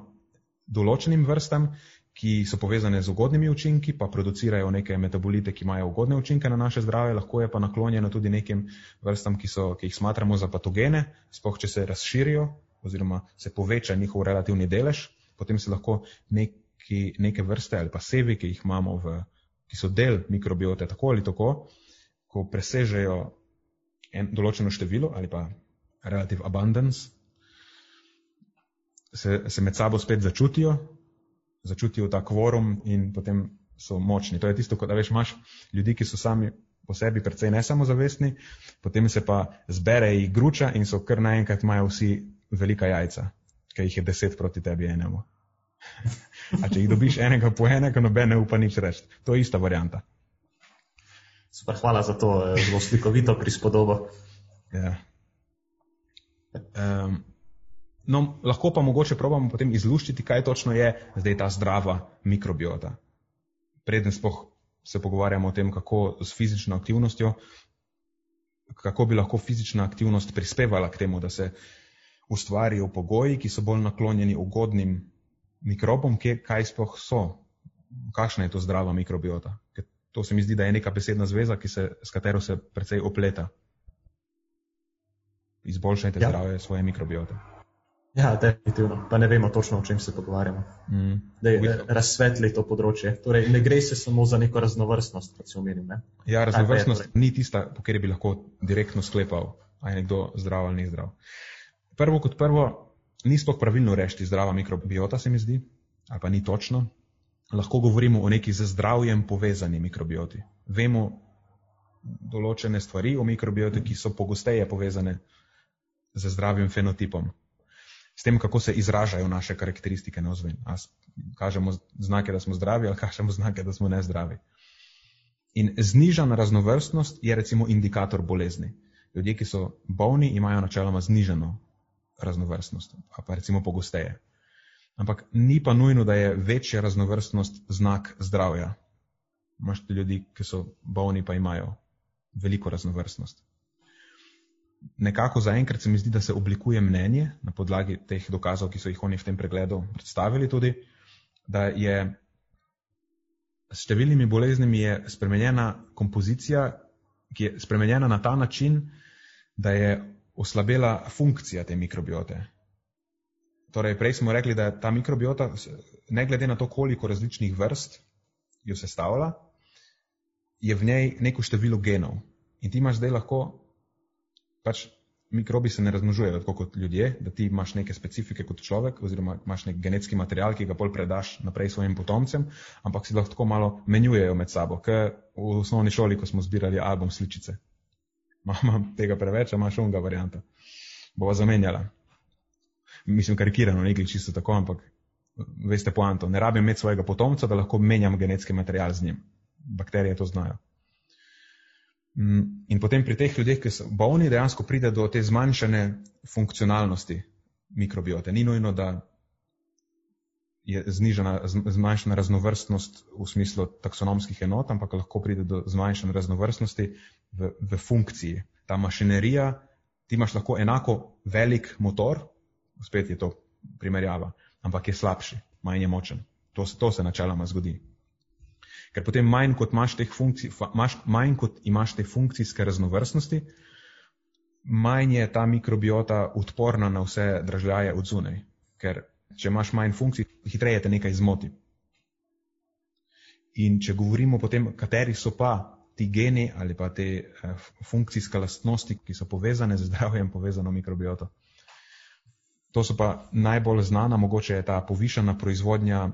določenim vrstam, ki so povezane z ugodnimi učinki, pa producirajo neke metabolite, ki imajo ugodne učinke na naše zdravje, lahko je pa naklonjeno tudi nekim vrstam, ki, so, ki jih smatramo za patogene, spoh če se razširijo oziroma se poveča njihov relativni delež, potem se lahko neki, neke vrste ali pa sevi, ki jih imamo, v, ki so del mikrobiote, tako ali tako, ko presežejo en, določeno število ali pa relative abundance, se, se med sabo spet začutijo, začutijo ta kvorum in potem so močni. To je tisto, kot da veš, imaš ljudi, ki so sami po sebi precej nesamozavestni, potem se pa zbere jih gruča in so kar naenkrat imajo vsi velika jajca, ker jih je deset proti tebi enemu. A če jih dobiš enega po enega, noben ne upa nič reči. To je ista varianta. Super, hvala za to eh, zelo slikovito prispodobo. Ja. Um, no, lahko pa mogoče probamo potem izluščiti, kaj točno je zdaj ta zdrava mikrobiota. Preden spoh se pogovarjamo o tem, kako s fizično aktivnostjo, kako bi lahko fizična aktivnost prispevala k temu, da se ustvarijo pogoji, ki so bolj naklonjeni ugodnim mikrobom, kje, kaj sploh so, kakšna je to zdrava mikrobiota. Ker to se mi zdi, da je neka besedna zveza, se, s katero se precej opleta. Izboljšajte ja. zdravje svoje mikrobiote. Ja, definitivno. Pa ne vemo točno, o čem se pogovarjamo. Mm. Da je razsvetli to področje. Torej, ne gre se samo za neko raznovrstnost, kot se omenim. Ne? Ja, raznovrstnost je ni tista, po kateri bi lahko direktno sklepal, ali je nekdo zdrav ali ni zdrav. Prvo kot prvo, ni sploh pravilno reči zdrava mikrobiota, se mi zdi, ali pa ni točno. Lahko govorimo o neki z zdravjem povezani mikrobioti. Vemo določene stvari o mikrobioti, ki so pogosteje povezane z zdravim fenotipom. S tem, kako se izražajo naše karakteristike na ozven. Kažemo znake, da smo zdravi, ali kažemo znake, da smo nezdravi. In znižana raznovrstnost je recimo indikator bolezni. Ljudje, ki so bolni, imajo načeloma znižano raznovrstnost, pa recimo pogosteje. Ampak ni pa nujno, da je večja raznovrstnost znak zdravja. Imaš ljudi, ki so bolni, pa imajo veliko raznovrstnost. Nekako zaenkrat se mi zdi, da se oblikuje mnenje na podlagi teh dokazov, ki so jih oni v tem pregledu predstavili tudi, da je s številnimi boleznimi je spremenjena kompozicija, ki je spremenjena na ta način, da je oslabela funkcija te mikrobiote. Torej, prej smo rekli, da ta mikrobiota, ne glede na to, koliko različnih vrst jo sestavlja, je v njej neko število genov. In ti imaš zdaj lahko, pač mikrobi se ne razmnožujejo tako kot ljudje, da ti imaš neke specifike kot človek, oziroma imaš nek genetski material, ki ga pol predaš naprej svojim potomcem, ampak si lahko malo menjujejo med sabo, ker v osnovni šoli, ko smo zbirali album sličice. Imam tega preveč, a imaš unga varianta. Bova zamenjala. Mislim, karikirano, ne glede čisto tako, ampak veste poanto. Ne rabim imeti svojega potomca, da lahko menjam genetski material z njim. Bakterije to znajo. Mm, in potem pri teh ljudeh, ki so bolni, dejansko pride do te zmanjšane funkcionalnosti mikrobiote. Ni nujno, da je znižena, zmanjšana raznovrstnost v smislu taksonomskih enot, ampak lahko pride do zmanjšane raznovrstnosti v, v funkciji. Ta mašinerija, ti imaš lahko enako velik motor, spet je to primerjava, ampak je slabši, manj je močen. To, to se načeloma zgodi. Ker potem manj kot imaš teh funkcij, manj, manj kot imaš te funkcijske raznovrstnosti, manj je ta mikrobiota odporna na vse dražljaje od zunaj. Ker če imaš manj funkcij, hitreje te nekaj zmoti. In če govorimo potem, kateri so pa ti geni ali pa te eh, funkcijske lastnosti, ki so povezane z zdravjem, povezano mikrobioto. To so pa najbolj znana, mogoče je ta povišana proizvodnja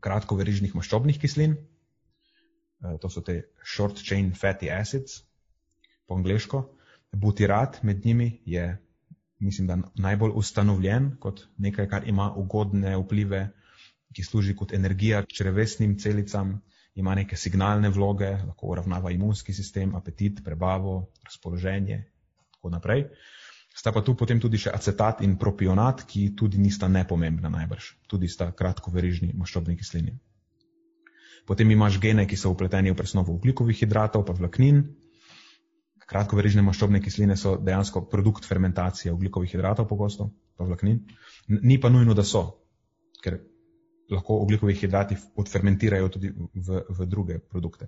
kratkoverižnih maščobnih kislin, Eh, to so te short chain fatty acids, po angliško. Butirat med njimi je, mislim, da najbolj ustanovljen kot nekaj, kar ima ugodne vplive, ki služi kot energija črevesnim celicam, ima neke signalne vloge, lahko uravnava imunski sistem, apetit, prebavo, razpoloženje in tako naprej. Sta pa tu potem tudi še acetat in propionat, ki tudi nista nepomembna najbrž, tudi sta kratkoverižni maščobni kislini. Potem imaš gene, ki so upleteni v presnovo ugljikovih hidratov, pa vlaknin. Kratkoverižne maščobne kisline so dejansko produkt fermentacije ugljikovih hidratov, pogosto pa vlaknin. Ni pa nujno, da so, ker lahko ugljikovih hidrati odfermentirajo tudi v, v druge produkte.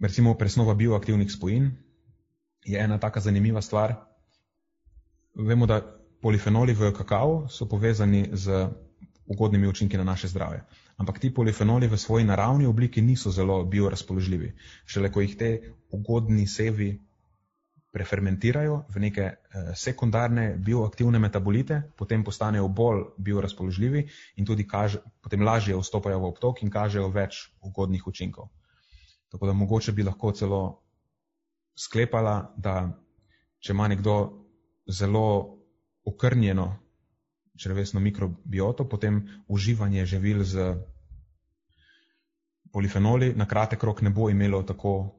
Recimo presnova bioaktivnih spojin je ena taka zanimiva stvar. Vemo, da polifenoli v kakao so povezani z ugodnimi učinki na naše zdravje ampak ti polifenoli v svoji naravni obliki niso zelo biorazpoložljivi. Šele ko jih te ugodni sevi prefermentirajo v neke eh, sekundarne bioaktivne metabolite, potem postanejo bolj biorazpoložljivi in tudi kaže, potem lažje vstopajo v obtok in kažejo več ugodnih učinkov. Tako da mogoče bi lahko celo sklepala, da če ima nekdo zelo okrnjeno črvesno mikrobioto, potem uživanje živil z polifenoli na kratek rok ne bo imelo tako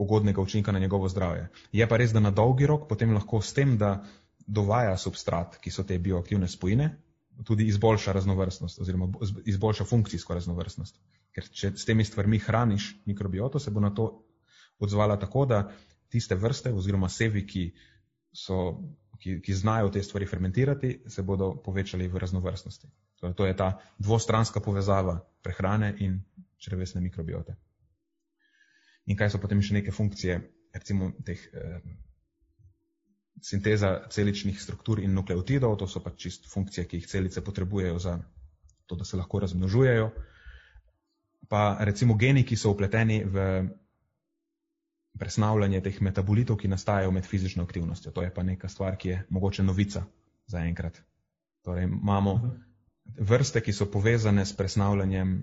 ugodnega učinka na njegovo zdravje. Je pa res, da na dolgi rok potem lahko s tem, da dovaja substrat, ki so te bioaktivne spojine, tudi izboljša raznovrstnost oziroma izboljša funkcijsko raznovrstnost. Ker če s temi stvarmi hraniš mikrobioto, se bo na to odzvala tako, da tiste vrste oziroma sevi, ki so ki, ki znajo te stvari fermentirati, se bodo povečali v raznovrstnosti. Torej, to je ta dvostranska povezava prehrane in črevesne mikrobiote. In kaj so potem še neke funkcije, recimo teh eh, sinteza celičnih struktur in nukleotidov, to so pač čist funkcije, ki jih celice potrebujejo za to, da se lahko razmnožujejo. Pa recimo geni, ki so upleteni v presnavljanje teh metabolitov, ki nastajajo med fizično aktivnostjo. To je pa neka stvar, ki je mogoče novica za enkrat. Torej, imamo mhm. vrste, ki so povezane s presnavljanjem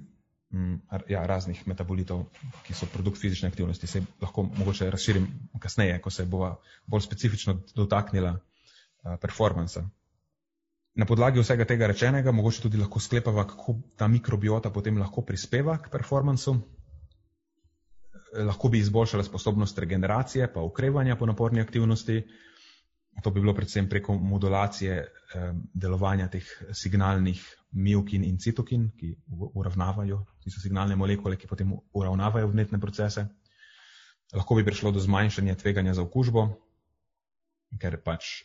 ja, raznih metabolitov, ki so produkt fizične aktivnosti. Se lahko mogoče razširim kasneje, ko se bova bolj specifično dotaknila uh, performansa. Na podlagi vsega tega rečenega, mogoče tudi lahko sklepava, kako ta mikrobiota potem lahko prispeva k performansu, lahko bi izboljšala sposobnost regeneracije, pa ukrevanja po naporni aktivnosti. To bi bilo predvsem preko modulacije eh, delovanja teh signalnih miokin in citokin, ki uravnavajo, ki so signalne molekule, ki potem uravnavajo vnetne procese. Lahko bi prišlo do zmanjšanja tveganja za okužbo, ker pač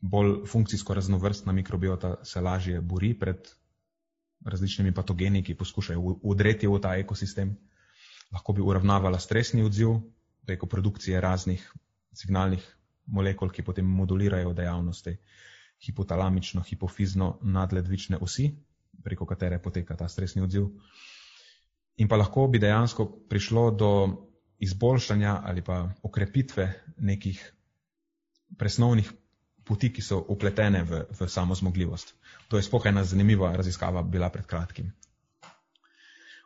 bolj funkcijsko raznovrstna mikrobiota se lažje bori pred različnimi patogeni, ki poskušajo udreti v ta ekosistem lahko bi uravnavala stresni odziv preko produkcije raznih signalnih molekul, ki potem modulirajo dejavnosti hipotalamično, hipofizno nadledvične osi, preko katere poteka ta stresni odziv. In pa lahko bi dejansko prišlo do izboljšanja ali pa okrepitve nekih presnovnih poti, ki so upletene v, v samo zmogljivost. To je spoh ena zanimiva raziskava bila pred kratkim.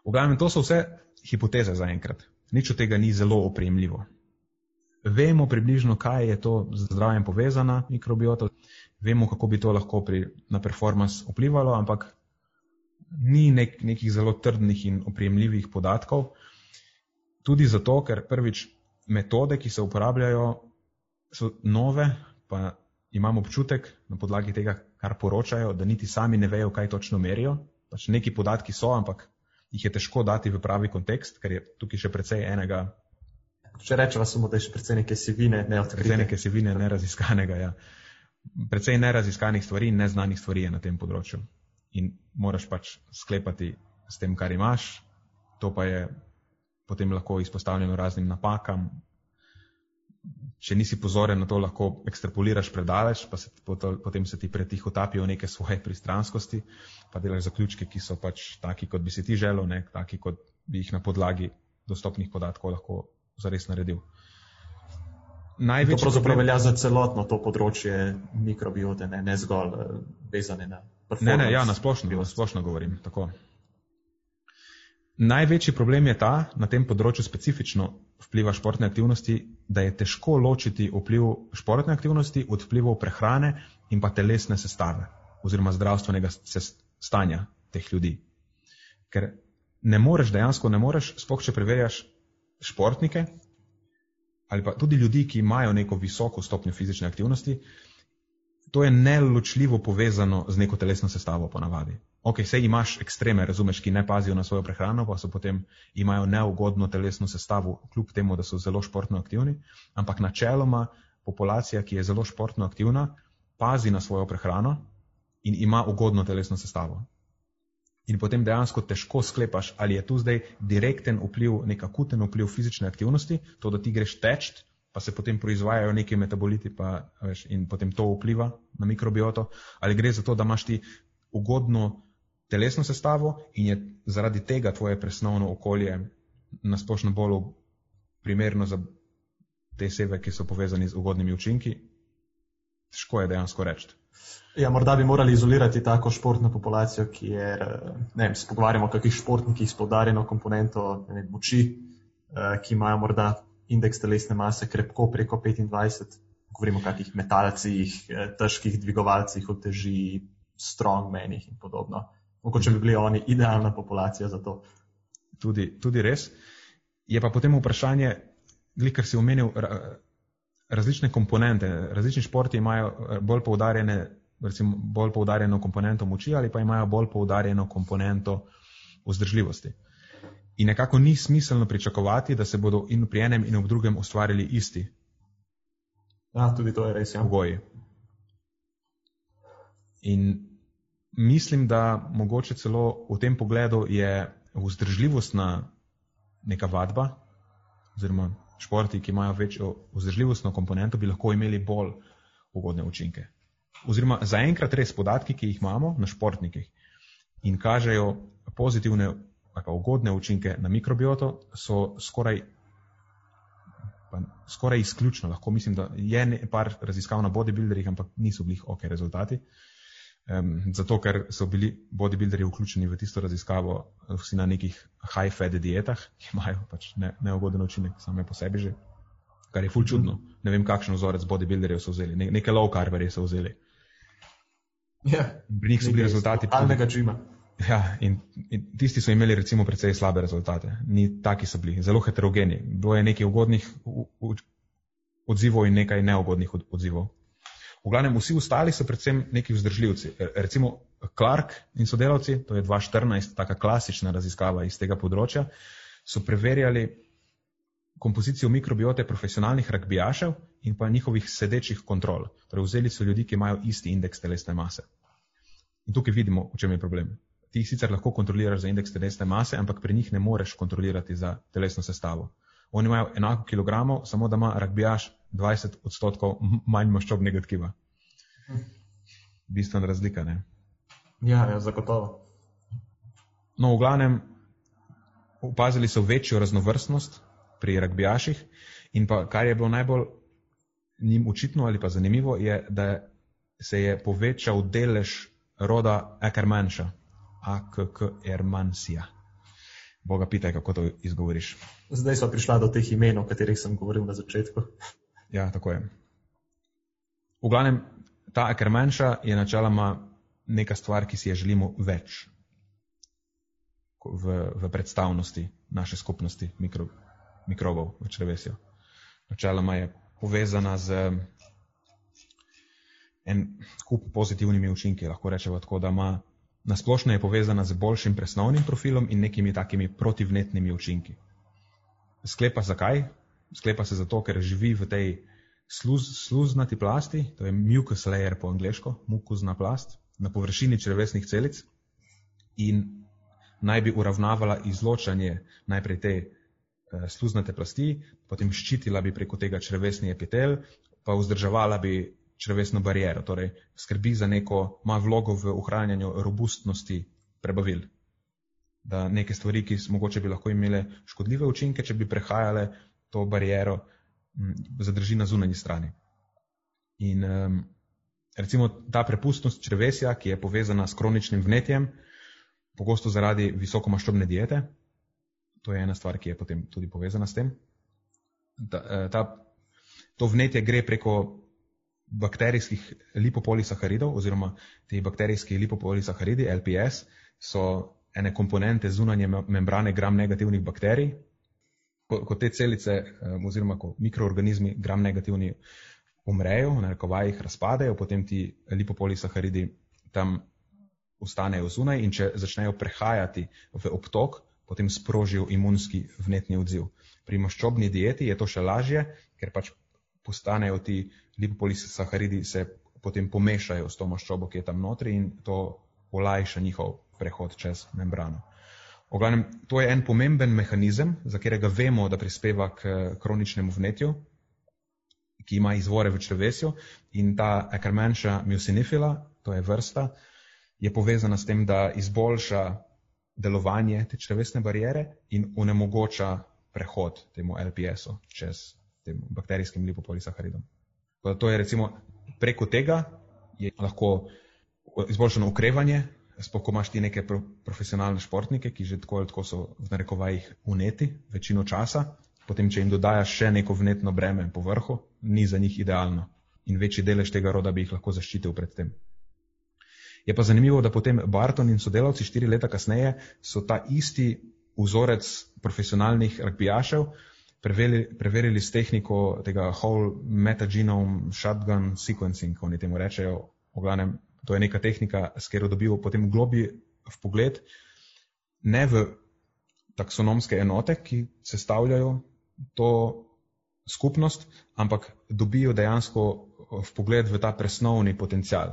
V glavnem, to so vse hipoteze zaenkrat. Nič od tega ni zelo opremljivo. Vemo približno, kaj je to z zdravjem povezana mikrobiota, vemo, kako bi to lahko pri, na performance vplivalo, ampak ni nek, nekih zelo trdnih in opremljivih podatkov. Tudi zato, ker prvič metode, ki se uporabljajo, so nove, pa imam občutek na podlagi tega, kar poročajo, da niti sami ne vejo, kaj točno merijo. Pač neki podatki so, ampak jih je težko dati v pravi kontekst, ker je tukaj še precej enega. Če rečemo samo, da je še precej neke sivine, ne odkrite. Precej neke sivine, neraziskanega. Ja. Precej neraziskanih stvari in neznanih stvari je na tem področju. In moraš pač sklepati s tem, kar imaš, to pa je potem lahko izpostavljeno raznim napakam, če nisi pozoren na to, lahko ekstrapoliraš predaleč, pa se, potem se ti pretiho tapijo neke svoje pristranskosti, pa delaš zaključke, ki so pač taki, kot bi si ti želel, ne taki, kot bi jih na podlagi dostopnih podatkov lahko zares naredil. Največji to pravzaprav problem... velja za celotno to področje mikrobiote, ne, ne zgolj uh, vezane na. Ne, ne, ja, na splošno, na splošno govorim. Tako. Največji problem je ta, na tem področju specifično vpliva športne aktivnosti, da je težko ločiti vpliv športne aktivnosti od vplivov prehrane in pa telesne sestave oziroma zdravstvenega stanja teh ljudi. Ker ne moreš, dejansko ne moreš, spoh če preverjaš športnike ali pa tudi ljudi, ki imajo neko visoko stopnjo fizične aktivnosti, to je neločljivo povezano z neko telesno sestavo ponavadi. Ok, sej imaš ekstreme, razumeš, ki ne pazijo na svojo prehrano, pa so potem imajo neugodno telesno sestavo, kljub temu, da so zelo športno aktivni, ampak načeloma populacija, ki je zelo športno aktivna, pazi na svojo prehrano in ima ugodno telesno sestavo. In potem dejansko težko sklepaš, ali je tu zdaj direkten vpliv, nek akuten vpliv fizične aktivnosti, to, da ti greš teč, pa se potem proizvajajo neki metaboliti pa, veš, in potem to vpliva na mikrobioto, ali gre za to, da imaš ti ugodno telesno sestavo in je zaradi tega tvoje presnovno okolje nasplošno bolj primerno za te sebe, ki so povezani z ugodnimi učinki. Težko je dejansko reči. Ja, morda bi morali izolirati tako športno populacijo, ki je, ne vem, se pogovarjamo o kakih športnikih s podarjeno komponento vem, moči, eh, ki imajo morda indeks telesne mase krepko preko 25, govorimo o kakih metalcih, eh, težkih dvigovalcih, oteži, strongmenih in podobno. Mogoče bi bili oni idealna populacija za to. Tudi, tudi res. Je pa potem vprašanje, kar si omenil, različne komponente. Različni športi imajo eh, bolj poudarjene, recimo bolj poudarjeno komponento moči ali pa imajo bolj poudarjeno komponento vzdržljivosti. In nekako ni smiselno pričakovati, da se bodo in pri enem in v drugem ustvarili isti. Ja, tudi to je res. Ja. Pogoji. In mislim, da mogoče celo v tem pogledu je vzdržljivostna neka vadba, oziroma športi, ki imajo večjo vzdržljivostno komponento, bi lahko imeli bolj ugodne učinke. Oziroma zaenkrat res podatki, ki jih imamo na športnikih in kažejo pozitivne ali pa ugodne učinke na mikrobioto, so skoraj, skoraj izključno. Lahko mislim, da je nekaj raziskav na bodybuilderjih, ampak niso bili ok rezultati. Um, zato, ker so bili bodybuilderji vključeni v tisto raziskavo, vsi na nekih high-fat dietah, ki imajo pač ne, neugoden učinek same po sebi že, kar je ful čudno. Ne vem, kakšen vzorec bodybuilderjev so vzeli, ne, neke low carberje so vzeli. Ja, Pri njih so bili rezultati. Alnega džima. Ja, in, in tisti so imeli recimo precej slabe rezultate. Ni taki so bili, zelo heterogeni. Bilo je nekaj ugodnih odzivov in nekaj neugodnih odzivov. V glavnem, vsi ostali so predvsem neki vzdržljivci. Recimo Clark in sodelavci, to je 2014, taka klasična raziskava iz tega področja, so preverjali kompozicijo mikrobiote profesionalnih rugbijašev in pa njihovih sedečih kontrol. Torej, vzeli so ljudi, ki imajo isti indeks telesne mase. In tukaj vidimo, v čem je problem ti sicer lahko kontroliraš za indeks telesne mase, ampak pri njih ne moreš kontrolirati za telesno sestavo. Oni imajo enako kilogramov, samo da ima rugbijaš 20 odstotkov manj maščobnega tkiva. Bistvena razlika, ne? Ja, ja, zagotovo. No, v glavnem, opazili so večjo raznovrstnost pri rugbijaših in pa kar je bilo najbolj njim očitno ali pa zanimivo, je, da se je povečal delež roda Ackermanša. AKK-Ermansija. Boga pitaj, kako to izgovoriš. Zdaj smo prišli do teh imen, o katerih sem govoril na začetku. Ja, tako je. V glavnem, ta Ackermanša je načeloma neka stvar, ki si je želimo več v, v predstavnosti naše skupnosti mikro, mikrobov v črvesju. Načeloma je povezana z en kup pozitivnimi učinki, lahko rečemo tako, da ima nasplošno je povezana z boljšim presnovnim profilom in nekimi takimi protivnetnimi učinki. Sklepa zakaj? Sklepa se zato, ker živi v tej sluz, sluznati plasti, to je mucus layer po angliško, mukuzna plast, na površini črevesnih celic in naj bi uravnavala izločanje najprej te eh, sluznate plasti, potem ščitila bi preko tega črevesni epitel, pa vzdrževala bi črevesno bariero, torej skrbi za neko, ima vlogo v ohranjanju robustnosti prebavil. Da neke stvari, ki mogoče bi lahko imele škodljive učinke, če bi prehajale to bariero, zadrži na zunanji strani. In um, recimo ta prepustnost črvesja, ki je povezana s kroničnim vnetjem, pogosto zaradi visokomaščobne diete, to je ena stvar, ki je potem tudi povezana s tem. Ta, eh, ta, to vnetje gre preko bakterijskih lipopolisaharidov oziroma te bakterijski lipopolisaharidi, LPS, so ene komponente zunanje membrane gram negativnih bakterij, ko, ko te celice oziroma ko mikroorganizmi gram negativni umrejo, na rekovajih razpadejo, potem ti lipopolisaharidi tam ostanejo zunaj in če začnejo prehajati v obtok, potem sprožijo imunski vnetni odziv. Pri maščobni dieti je to še lažje, ker pač postanejo ti lipopolisaharidi se potem pomešajo s to maščobo, ki je tam notri in to olajša njihov prehod čez membrano. Oglavnem, to je en pomemben mehanizem, za katerega vemo, da prispeva k kroničnemu vnetju, ki ima izvore v črvesju in ta Ackermanša mucinifila, to je vrsta, je povezana s tem, da izboljša delovanje te črvesne barijere in onemogoča prehod temu LPS-u čez tem bakterijskim lipopolisaharidom. To je recimo preko tega je lahko izboljšano ukrevanje sploh ko imaš ti neke pro, profesionalne športnike, ki že tako ali tako so v narekovajih uneti večino časa, potem če jim dodajaš še neko vnetno breme po vrhu, ni za njih idealno in večji delež tega roda bi jih lahko zaščitil pred tem. Je pa zanimivo, da potem Barton in sodelavci štiri leta kasneje so ta isti vzorec profesionalnih rugbijašev preverili, preverili s tehniko tega whole metagenome shotgun sequencing, ko oni temu rečejo, v glavnem To je neka tehnika, s katero dobijo potem globi v pogled, ne v taksonomske enote, ki sestavljajo to skupnost, ampak dobijo dejansko v pogled v ta presnovni potencial.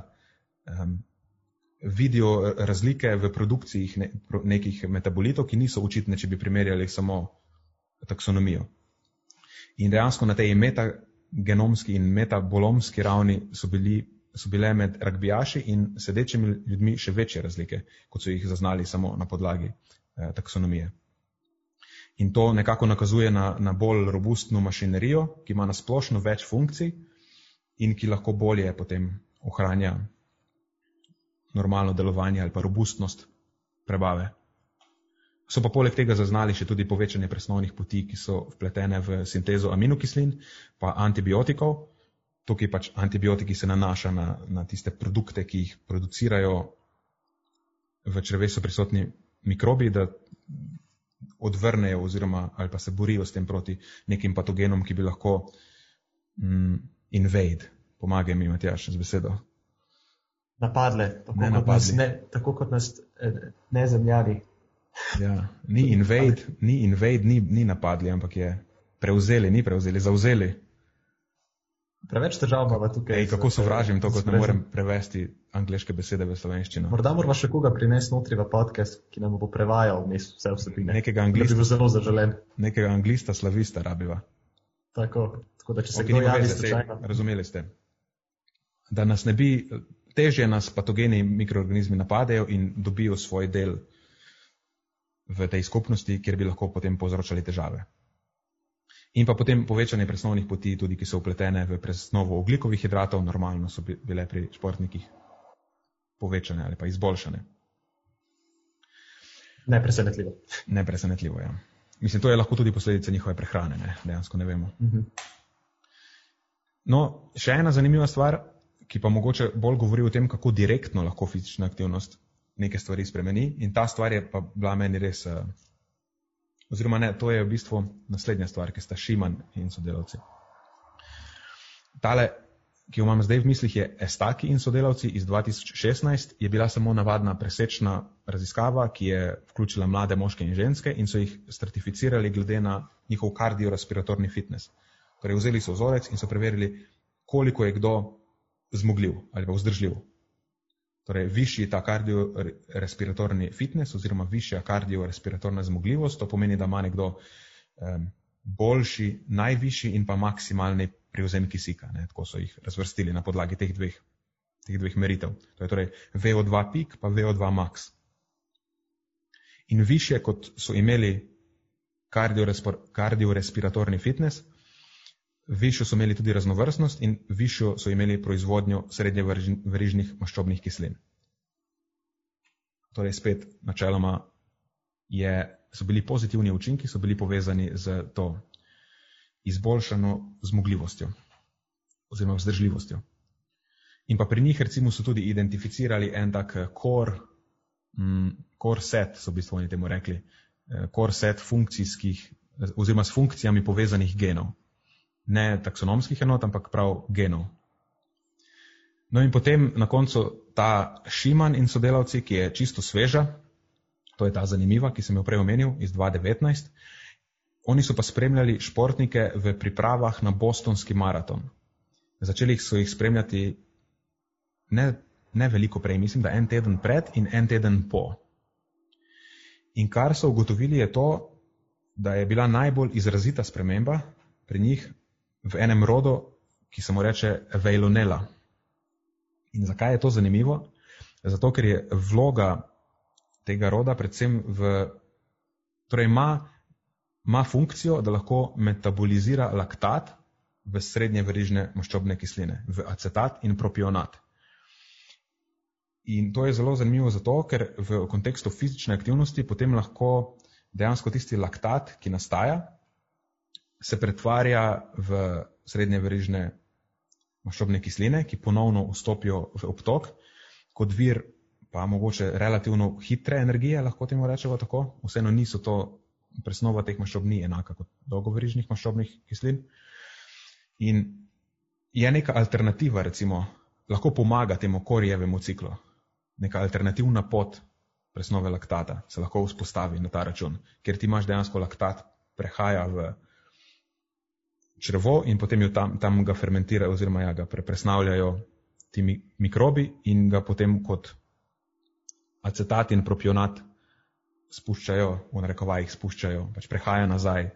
Um, vidijo razlike v produkciji ne, nekih metabolitov, ki niso očitne, če bi primerjali samo taksonomijo. In dejansko na tej metagenomski in metabolomski ravni so bili so bile med rugbijaši in sedečimi ljudmi še večje razlike, kot so jih zaznali samo na podlagi eh, taksonomije. In to nekako nakazuje na, na bolj robustno mašinerijo, ki ima nasplošno več funkcij in ki lahko bolje potem ohranja normalno delovanje ali pa robustnost prebave. So pa poleg tega zaznali še tudi povečanje presnovnih poti, ki so vpletene v sintezo aminokislin, pa antibiotikov, tukaj pač antibiotiki se nanaša na, na tiste produkte, ki jih producirajo v črevesu prisotni mikrobi, da odvrnejo oziroma ali pa se borijo s tem proti nekim patogenom, ki bi lahko mm, invade, pomagaj mi, Matjaš, z besedo. Napadle, tako, ne kot, napadli. Nas ne, tako kot nas eh, ne zemljani. Ja, ni invade, ni, invade ni, ni napadli, ampak je prevzeli, ni prevzeli, zauzeli. Preveč težav imamo tukaj. Ej, kako sovražim to, kot ne morem prevesti angliške besede v slovenščino. Morda moramo še koga prinesti notri v podcast, ki nam bo prevajal vse vsebine. Nekega anglista. Bi zelo zaželen. Nekega anglista, slavista rabiva. Tako, tako da če se okay, kdo javi, slučajno. Razumeli ste. Da nas ne bi, težje nas patogeni mikroorganizmi napadejo in dobijo svoj del v tej skupnosti, kjer bi lahko potem povzročali težave. In pa potem povečanje presnovnih poti, tudi ki so upletene v presnovo oglikovih hidratov, normalno so bile pri športnikih povečane ali pa izboljšane. Nepresenetljivo. Nepresenetljivo, ja. Mislim, to je lahko tudi posledica njihove prehrane, ne? dejansko ne vemo. Uh mhm. -huh. No, še ena zanimiva stvar, ki pa mogoče bolj govori o tem, kako direktno lahko fizična aktivnost neke stvari spremeni. In ta stvar je pa bila meni res uh, Oziroma, ne, to je v bistvu naslednja stvar, ki sta Šiman in sodelavci. tale, ki jo imam zdaj v mislih, je Estaki in sodelavci iz 2016, je bila samo navadna presečna raziskava, ki je vključila mlade moške in ženske in so jih stratificirali glede na njihov kardiorespiratorni fitness. Torej, vzeli so vzorec in so preverili, koliko je kdo zmogljiv ali pa vzdržljiv. Torej, višji je ta kardiorespiratorni fitness oziroma višja kardiorespiratorna zmogljivost, to pomeni, da ima nekdo boljši, najvišji in pa maksimalni prevzem kisika. Ne? Tako so jih razvrstili na podlagi teh dveh, teh dveh meritev. To je torej VO2 pik pa VO2 max. In više, kot so imeli kardiorespiratorni fitness, višjo so imeli tudi raznovrstnost in višjo so imeli proizvodnjo srednje verižnih maščobnih kislin. Torej, spet načeloma je, so bili pozitivni učinki, so bili povezani z to izboljšano zmogljivostjo oziroma vzdržljivostjo. In pa pri njih recimo so tudi identificirali en tak core, mm, core set, so v bistvu oni temu rekli, eh, core set funkcijskih oziroma s funkcijami povezanih genov ne taksonomskih enot, ampak prav genov. No in potem na koncu ta Šiman in sodelavci, ki je čisto sveža, to je ta zanimiva, ki sem jo prej omenil iz 2019, oni so pa spremljali športnike v pripravah na bostonski maraton. Začeli so jih spremljati ne, ne veliko prej, mislim, da en teden pred in en teden po. In kar so ugotovili je to, da je bila najbolj izrazita sprememba pri njih v enem rodu, ki se mu reče Vejlonela. In zakaj je to zanimivo? Zato, ker je vloga tega roda predvsem v, torej ima, ima funkcijo, da lahko metabolizira laktat v srednje verižne maščobne kisline, v acetat in propionat. In to je zelo zanimivo zato, ker v kontekstu fizične aktivnosti potem lahko dejansko tisti laktat, ki nastaja, se pretvarja v srednje verižne maščobne kisline, ki ponovno vstopijo v obtok, kot vir pa mogoče relativno hitre energije, lahko temu rečemo tako. Vseeno niso to, presnova teh maščob ni enaka kot dolgoverižnih maščobnih kislin. In je neka alternativa, recimo, lahko pomaga temu korijevemu ciklu. Neka alternativna pot presnove laktata se lahko vzpostavi na ta račun, ker ti imaš dejansko laktat prehaja v črevo in potem jo tam, tam ga fermentirajo oziroma ja, ga presnavljajo ti mikrobi in ga potem kot acetat in propionat spuščajo, v narekovajih spuščajo, pač prehaja nazaj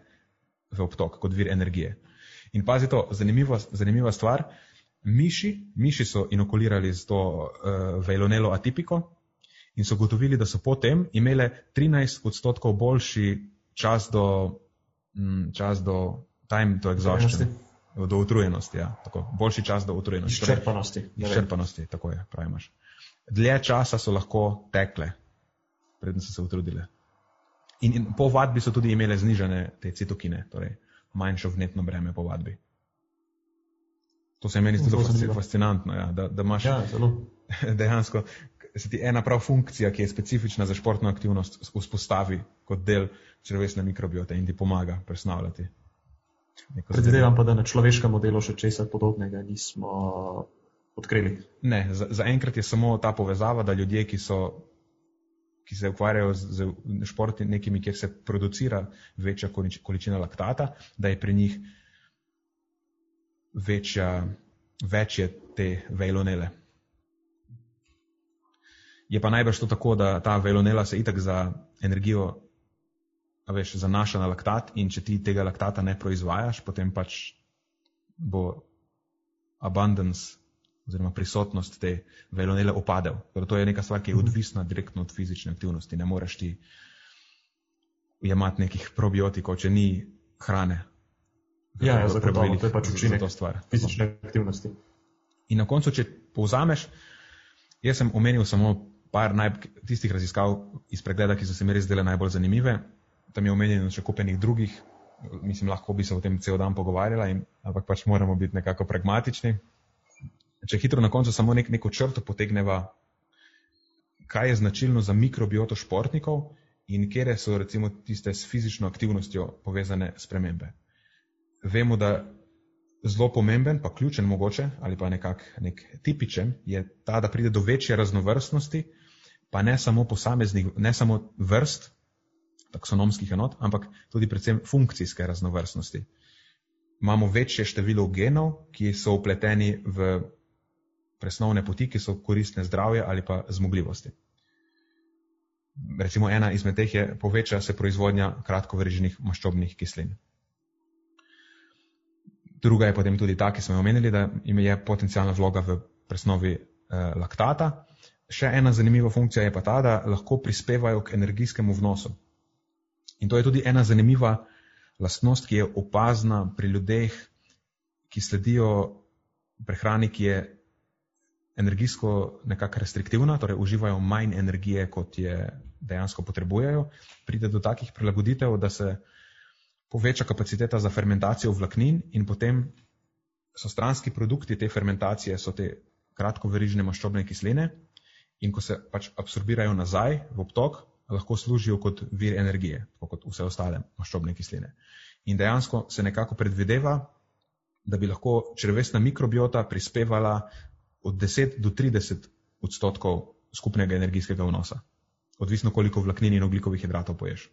v obtok kot vir energije. In pazi to, zanimiva, zanimiva stvar, miši, miši so inokulirali z to uh, vejlonelo atipiko in so gotovili, da so potem imele 13 odstotkov boljši čas do, mm, čas do time to exhaustion. Do utrujenosti, ja. Tako, boljši čas do utrujenosti. Torej, izčrpanosti. Izčrpanosti, tako je, pravimaš. Dlje časa so lahko tekle, predtem so se utrudile. In, in po vadbi so tudi imele znižene te citokine, torej manjšo vnetno breme po vadbi. To se meni zdi zelo fascinantno, ja, da, da imaš ja, dejansko se ti ena prav funkcija, ki je specifična za športno aktivnost, vzpostavi kot del črvesne mikrobiote in ti pomaga presnavljati. Predvidevam pa, da na človeškem modelu še česa podobnega nismo odkrili. Ne, zaenkrat za je samo ta povezava, da ljudje, ki, so, ki se ukvarjajo z, z športi, nekimi, kjer se producira večja količina laktata, da je pri njih večja, večje te vejlonele. Je pa najbrž to tako, da ta vejlonela se itak za energijo veš, zanaša na laktat in če ti tega laktata ne proizvajaš, potem pač bo abundance oziroma prisotnost te velonele opadel. Torej, to je neka stvar, ki je odvisna direktno od fizične aktivnosti. Ne moreš ti jemati nekih probiotikov, če ni hrane. Ja, ja zagotovo, to je pač učinek to stvar. fizične aktivnosti. In na koncu, če povzameš, jaz sem omenil samo par naj, tistih raziskav iz pregleda, ki so se mi res zdele najbolj zanimive tam je omenjeno še kupenih drugih, mislim, lahko bi se o tem cel dan pogovarjala, in, ampak pač moramo biti nekako pragmatični. Če hitro na koncu samo nek, neko črto potegneva, kaj je značilno za mikrobioto športnikov in kje so recimo tiste s fizično aktivnostjo povezane spremembe. Vemo, da zelo pomemben, pa ključen mogoče, ali pa nekak nek tipičen, je ta, da pride do večje raznovrstnosti, pa ne samo posameznih, ne samo vrst taksonomskih enot, ampak tudi predvsem funkcijske raznovrstnosti. Imamo večje število genov, ki so upleteni v presnovne poti, ki so koristne zdravje ali pa zmogljivosti. Recimo ena izmed teh je poveča se proizvodnja kratkovreženih maščobnih kislin. Druga je potem tudi ta, ki smo jo omenili, da im je potencijalna vloga v presnovi eh, laktata. Še ena zanimiva funkcija je pa ta, da lahko prispevajo k energijskemu vnosu. In to je tudi ena zanimiva lastnost, ki je opazna pri ljudeh, ki sledijo prehrani, ki je energijsko nekako restriktivna, torej uživajo manj energije, kot je dejansko potrebujejo. Pride do takih prilagoditev, da se poveča kapaciteta za fermentacijo vlaknin in potem so stranski produkti te fermentacije, so te kratkoverižne maščobne kisline in ko se pač absorbirajo nazaj v obtok, lahko služijo kot vir energije, kot vse ostale maščobne kisline. In dejansko se nekako predvideva, da bi lahko črvesna mikrobiota prispevala od 10 do 30 odstotkov skupnega energijskega vnosa. Odvisno, koliko vlaknin in oglikovih hidratov poješ,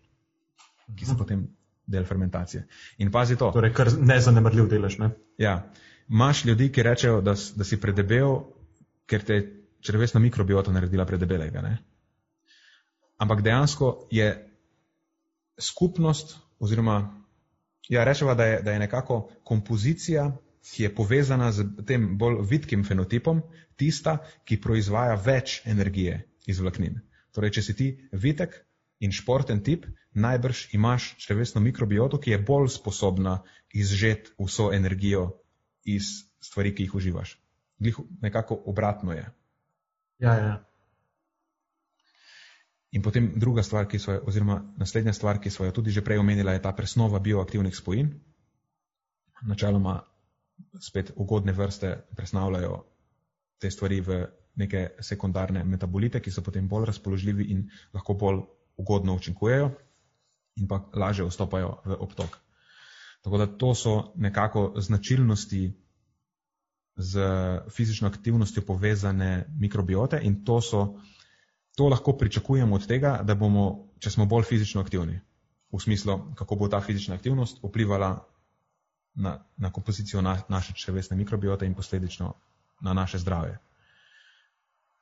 ki so potem del fermentacije. In pazi to. Torej, kar nezanemrljiv delež. Ne? Ja, imaš ljudi, ki rečejo, da, da si predebel, ker te je črvesna mikrobiota naredila predebelega. Ne? Ampak dejansko je skupnost, oziroma ja, rečeva, da je, da je nekako kompozicija, ki je povezana z tem bolj vidkim fenotipom, tista, ki proizvaja več energije iz vlaknin. Torej, če si ti vitek, in športen tip, najbrž imaš črvesno mikrobioto, ki je bolj sposobna izžeti vso energijo iz stvari, ki jih uživaš. Nekako obratno je. Ja, ja. In potem druga stvar, ki so jo, oziroma naslednja stvar, ki so jo tudi že prej omenila, je ta presnova bioaktivnih spojin. Načeloma spet ugodne vrste presnavljajo te stvari v neke sekundarne metabolite, ki so potem bolj razpoložljivi in lahko bolj ugodno učinkujejo in pa lažje vstopajo v obtok. Tako da to so nekako značilnosti z fizično aktivnostjo povezane mikrobiote in to, so, to lahko pričakujemo od tega, da bomo, če smo bolj fizično aktivni, v smislu, kako bo ta fizična aktivnost vplivala na, na kompozicijo na, naše črvesne mikrobiote in posledično na naše zdravje.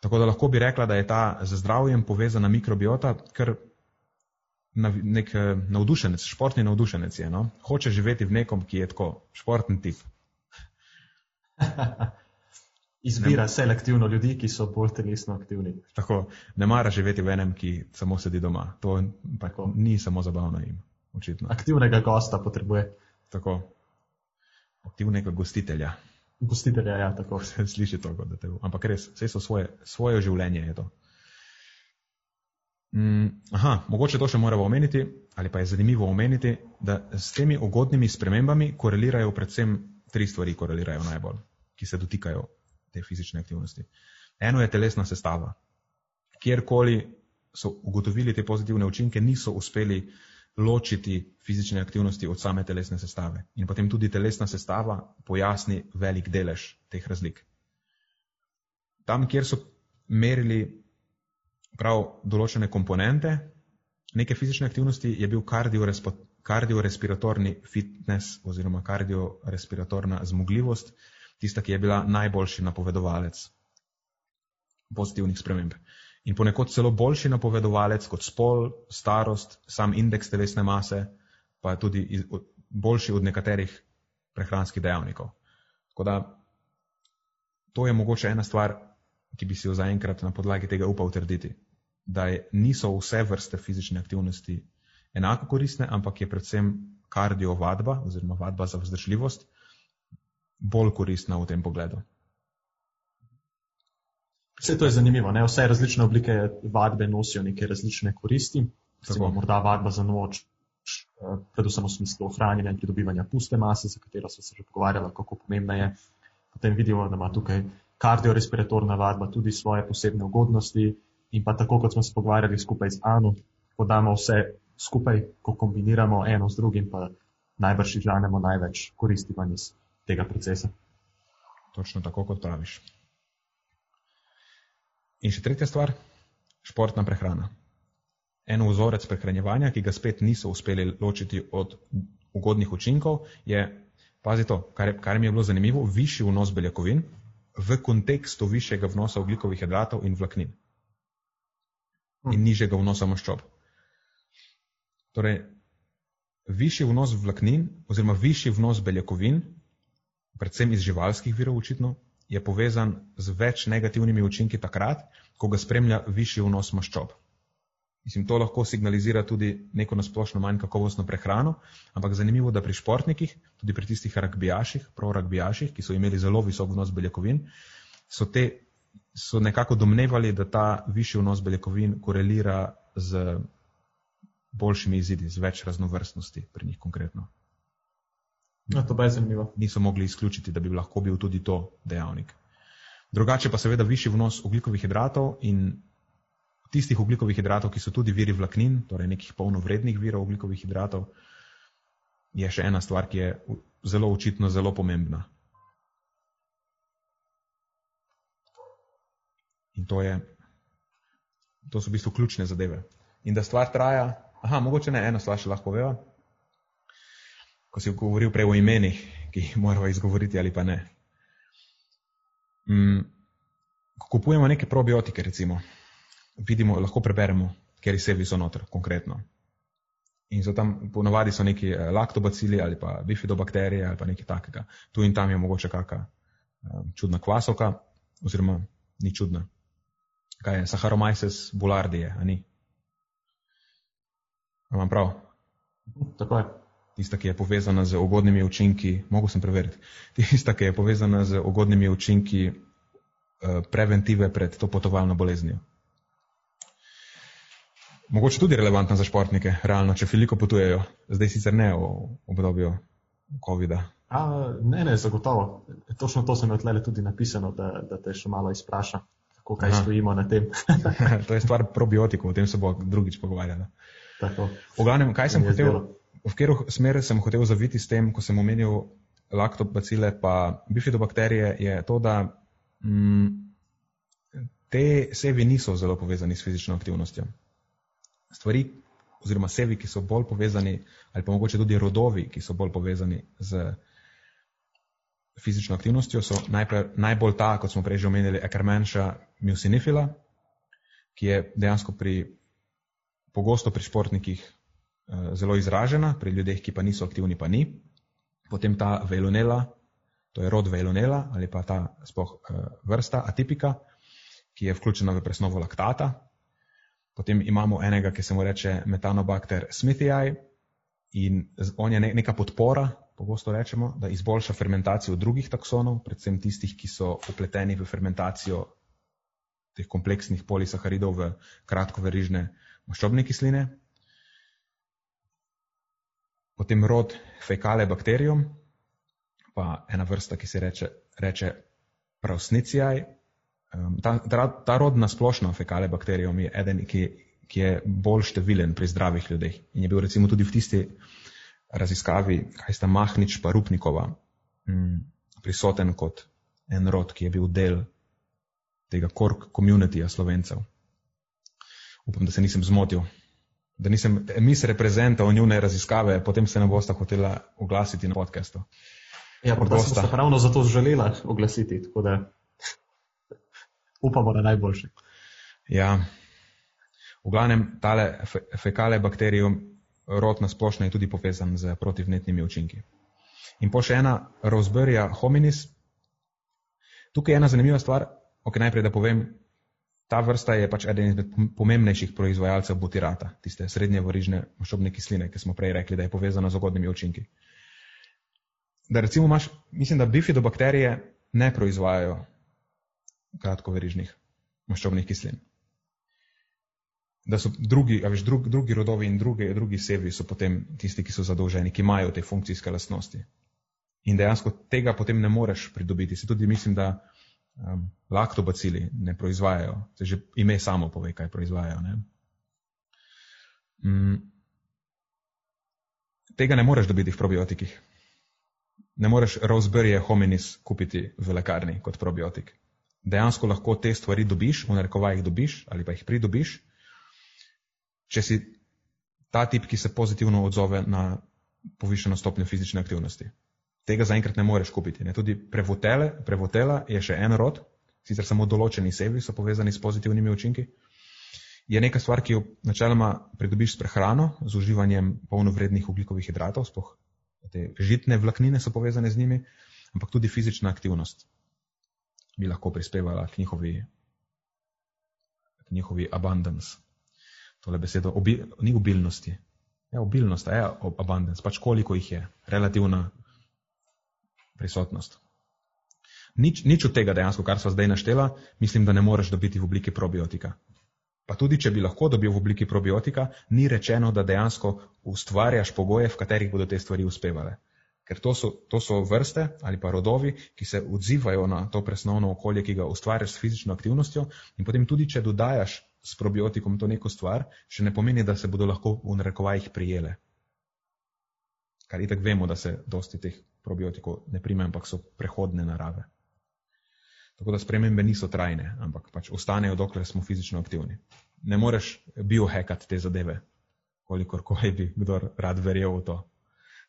Tako da lahko bi rekla, da je ta z zdravjem povezana mikrobiota, ker nek eh, navdušenec, športni navdušenec je. No? Hoče živeti v nekom, ki je tako športni tip. Izbira selektivno ljudi, ki so bolj telesno aktivni. Tako, ne mara živeti v enem, ki samo sedi doma. To ni samo zabavno jim. Očitno. Aktivnega gosta potrebuje. Tako. Aktivnega gostitelja. Gostitelja, ja, tako. Sliši to, da te bo. Ampak res, vse so svoje, svoje življenje je to. Mm, aha, mogoče to še moramo omeniti, ali pa je zanimivo omeniti, da s temi ugodnimi spremembami korelirajo predvsem tri stvari, korelirajo najbolj, ki se dotikajo te fizične aktivnosti. Eno je telesna sestava. Kjerkoli so ugotovili te pozitivne učinke, niso uspeli ločiti fizične aktivnosti od same telesne sestave. In potem tudi telesna sestava pojasni velik delež teh razlik. Tam, kjer so merili prav določene komponente neke fizične aktivnosti, je bil kardiorespiratorni fitness oziroma kardiorespiratorna zmogljivost tista, ki je bila najboljši napovedovalec pozitivnih sprememb. In ponekod celo boljši napovedovalec kot spol, starost, sam indeks telesne mase, pa je tudi boljši od nekaterih prehranskih dejavnikov. Tako da to je mogoče ena stvar, ki bi si jo zaenkrat na podlagi tega upal trditi da je, niso vse vrste fizične aktivnosti enako koristne, ampak je predvsem kardio vadba oziroma vadba za vzdržljivost bolj koristna v tem pogledu. Vse to je zanimivo. Ne? Vse različne oblike vadbe nosijo neke različne koristi. Recimo, morda vadba za noč, eh, predvsem v smislu ohranjanja in pridobivanja puste mase, za katero smo se že pogovarjali, kako pomembna je. Potem vidimo, da ima tukaj kardiorespiratorna vadba tudi svoje posebne ugodnosti, in pa tako, kot smo se pogovarjali skupaj z Anu, ko damo vse skupaj, ko kombiniramo eno z drugim, pa najbrž izžanemo največ koristi van iz tega procesa. Točno tako, kot praviš. In še tretja stvar, športna prehrana. En vzorec prehranjevanja, ki ga spet niso uspeli ločiti od ugodnih učinkov, je, pazi to, kar, kar mi je bilo zanimivo, višji vnos beljakovin v kontekstu višjega vnosa oglikovih hidratov in vlaknin. In nižjega vnosa maščob. Torej, višji vnos vlaknin oziroma višji vnos beljakovin, predvsem iz živalskih virov očitno, je povezan z več negativnimi učinki takrat, ko ga spremlja višji vnos maščob. Mislim, to lahko signalizira tudi neko nasplošno manj kakovostno prehrano, ampak zanimivo, da pri športnikih, tudi pri tistih ragbijaših, pro-ragbijaših, ki so imeli zelo visok vnos beljakovin, so, te, so nekako domnevali, da ta višji vnos beljakovin korelira z boljšimi izidi, z več raznovrstnosti pri njih konkretno. No, to je zanimivo. Niso mogli izključiti, da bi lahko bil tudi to dejavnik. Drugače pa seveda višji vnos oglikovih hidratov in tistih oglikovih hidratov, ki so tudi viri vlaknin, torej nekih polnovrednih virov oglikovih hidratov, je še ena stvar, ki je zelo očitno zelo pomembna. In to, je, to so v bistvu ključne zadeve. In da stvar traja, aha, mogoče ne eno stvar še lahko vejo, ko si govoril prej o imenih, ki jih moramo izgovoriti ali pa ne. Mm, ko kupujemo neke probiotike, recimo, vidimo, lahko preberemo, ker sebi so noter, konkretno. In so tam, ponovadi so neki eh, laktobacili ali pa bifidobakterije ali pa nekaj takega. Tu in tam je mogoče kakšna um, čudna kvasovka, oziroma ni čudna. Kaj je Saharomyces bulardije, a ni? Imam prav? Tako je. Tista, ki je povezana z ugodnimi učinki, mogo sem preveriti, tista, ki je povezana z ugodnimi učinki uh, preventive pred to potovalno boleznijo mogoče tudi relevantna za športnike, realno, če veliko potujejo, zdaj sicer ne v obdobju COVID-a. A, ne, ne, zagotovo. Točno to sem odlele tudi napisano, da, da te še malo izpraša, kako kaj Aha. stojimo na tem. to je stvar probiotikov, o tem se bo drugič pogovarjala. V glavnem, kaj sem hotel, v katero smer sem hotel zaviti s tem, ko sem omenil laktobacile pa bifidobakterije, je to, da mm, te sevi niso zelo povezani s fizično aktivnostjo. Stvari, oziroma sevi, ki so bolj povezani, ali pa mogoče tudi rodovi, ki so bolj povezani z fizično aktivnostjo, so najprej, najbolj ta, kot smo prej že omenili, ekrmenša mucinifila, ki je dejansko pri, pogosto pri športnikih zelo izražena, pri ljudeh, ki pa niso aktivni, pa ni. Potem ta velonela, to je rod velonela ali pa ta spoh eh, vrsta atipika, ki je vključena v presnovo laktata, Potem imamo enega, ki se mu reče metanobakter smithii in on je neka podpora, pogosto rečemo, da izboljša fermentacijo drugih taksonov, predvsem tistih, ki so upleteni v fermentacijo teh kompleksnih polisaharidov v kratkoverižne maščobne kisline. Potem rod fekale bakterijum, pa ena vrsta, ki se reče, reče prausnicijaj, Um, ta, ta, ta rod na splošno fekale bakterijom je eden, ki, ki je bolj številen pri zdravih ljudeh in je bil recimo tudi v tisti raziskavi, kaj sta Mahnič pa Rupnikova um, prisoten kot en rod, ki je bil del tega kork komunitija slovencev. Upam, da se nisem zmotil, da nisem mis reprezental njune raziskave, potem se ne bosta hotela oglasiti na podcastu. Ja, pa bosta ravno zato želela oglasiti, tako da upamo na najboljše. Ja, v glavnem, tale fekale bakterijum rod na splošno je tudi povezan z protivnetnimi učinki. In pa še ena Roseburya hominis. Tukaj je ena zanimiva stvar, ok, najprej da povem, ta vrsta je pač eden izmed pomembnejših proizvajalcev butirata, tiste srednje varižne maščobne kisline, ki smo prej rekli, da je povezana z ugodnimi učinki. Da recimo imaš, mislim, da bifidobakterije ne proizvajajo kratkoverižnih maščobnih kislin. Da so drugi, veš, drugi, drugi rodovi in druge, drugi sevi so potem tisti, ki so zadolženi, ki imajo te funkcijske lastnosti. In dejansko tega potem ne moreš pridobiti. Se tudi mislim, da um, laktobacili ne proizvajajo. Se že ime samo pove, kaj proizvajajo. Ne? Mm, tega ne moreš dobiti v probiotikih. ne moreš Roseberry hominis kupiti v lekarni kot probiotik. Dejansko lahko te stvari dobiš, v narekovajih dobiš ali pa jih pridobiš, če si ta tip, ki se pozitivno odzove na povišeno stopnjo fizične aktivnosti. Tega zaenkrat ne moreš kupiti. Ne? Tudi prevotele, prevotela je še en rod, sicer samo določeni sebi so povezani s pozitivnimi učinki. Je neka stvar, ki jo načeloma pridobiš s prehrano, z uživanjem polnovrednih ugljikovih hidratov, spoh te žitne vlaknine so povezane z njimi, ampak tudi fizična aktivnost bi lahko prispevala k njihovi, k njihovi abundance. Tole besedo obi, ni obilnosti. Ja, obilnost, je abundance, pač koliko jih je, relativna prisotnost. Nič, nič od tega dejansko, kar sva zdaj naštela, mislim, da ne moreš dobiti v obliki probiotika. Pa tudi, če bi lahko dobil v obliki probiotika, ni rečeno, da dejansko ustvarjaš pogoje, v katerih bodo te stvari uspevale. Ker to so, to so vrste ali pa rodovi, ki se odzivajo na to presnovno okolje, ki ga ustvarjaš s fizično aktivnostjo, in potem tudi, če dodajaš s probiotikom to neko stvar, še ne pomeni, da se bodo lahko v narekovajih prijele. Kar itak vemo, da se dosti teh probiotikov ne prime, ampak so prehodne narave. Tako da spremembe niso trajne, ampak pač ostanejo, dokler smo fizično aktivni. Ne moreš biohackat te zadeve, kolikor koli bi kdo rad verjel v to.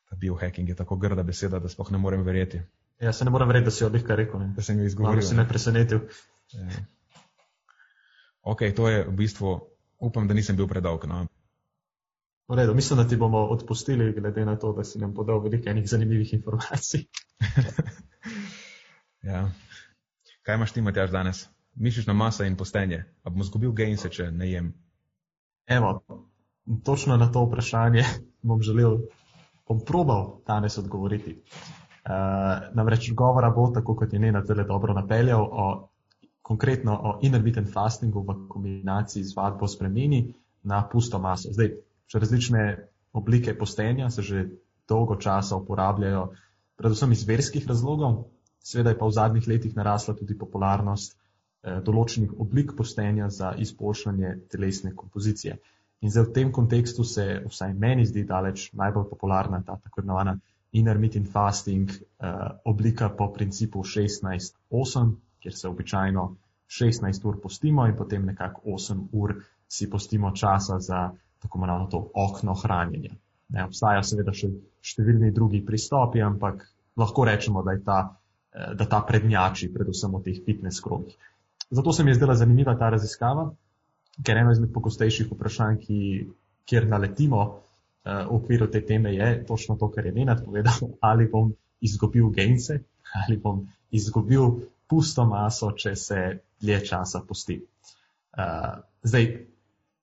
Ta biohacking je tako grda beseda, da spoh ne morem verjeti. Ja, se ne morem verjeti, da si odlih kar rekel. Da sem ga izgovoril. Malo si me presenetil. Ja. Ok, to je v bistvu, upam, da nisem bil predolg. No. V redu, mislim, da ti bomo odpustili, glede na to, da si nam podal veliko enih zanimivih informacij. ja. Kaj imaš ti, Matjaš, danes? Mišična masa in postenje. A bom zgubil gense, če ne jem? Evo, točno na to vprašanje bom želel, bom probal danes odgovoriti. Uh, namreč govora bo, tako kot je Nena tele dobro napeljal, o, konkretno o intermittent fastingu v kombinaciji z vadbo spremeni na pusto maso. Zdaj, še različne oblike postenja se že dolgo časa uporabljajo, predvsem iz verskih razlogov, Sveda je pa v zadnjih letih narasla tudi popularnost eh, določenih oblik postenja za izboljšanje telesne kompozicije. In zdaj v tem kontekstu se vsaj meni zdi daleč najbolj popularna ta tako imenovana intermittent fasting eh, oblika po principu 16-8, kjer se običajno 16 ur postimo in potem nekako 8 ur si postimo časa za tako imenovano to okno hranjenja. Ne, obstajajo seveda še številni drugi pristopi, ampak lahko rečemo, da ta Eh, da ta prednjači, predvsem v teh fitness krogih. Zato se mi je zdela zanimiva ta raziskava, ker eno izmed pogostejših vprašanj, ki, kjer naletimo uh, v okviru te teme, je točno to, kar je Nenad povedal, ali bom izgubil gence, ali bom izgubil pusto maso, če se dlje časa posti. Uh, zdaj,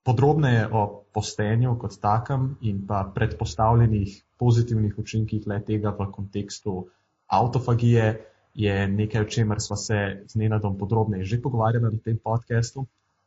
podrobneje o postenju kot takem in pa predpostavljenih pozitivnih učinkih le tega v kontekstu autofagije, je nekaj, o čemer smo se z Nenadom podrobneje že pogovarjali na tem podkastu.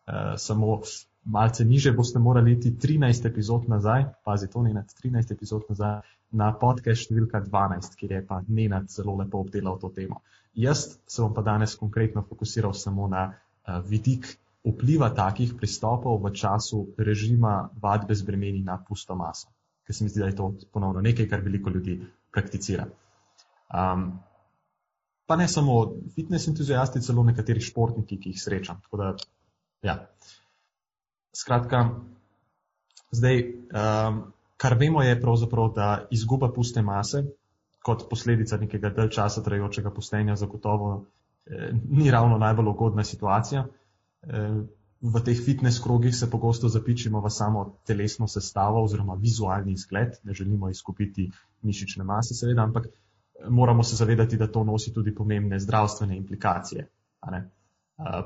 Uh, samo malce niže boste morali iti 13 epizod nazaj, pazi to, Nenad, 13 epizod nazaj na podcast številka 12, kjer je pa Nenad zelo lepo obdelal to temo. Jaz se bom pa danes konkretno fokusiral samo na uh, vidik vpliva takih pristopov v času režima vadbe z bremeni na pusto maso, ker se mi zdi, da je to ponovno nekaj, kar veliko ljudi prakticira. Um, pa ne samo fitness entuzijasti, celo nekateri športniki, ki jih srečam. Da, ja. Skratka, zdaj, um, kar vemo, je pravzaprav, da izguba puste mase kot posledica nekega dalj časa trajočega postenja zagotovo eh, ni ravno najbolj ugodna situacija. Eh, v teh fitness krogih se pogosto zapičimo v samo telesno sestavo oziroma vizualni izgled, ne želimo izgubiti mišične mase, seveda, ampak moramo se zavedati, da to nosi tudi pomembne zdravstvene implikacije.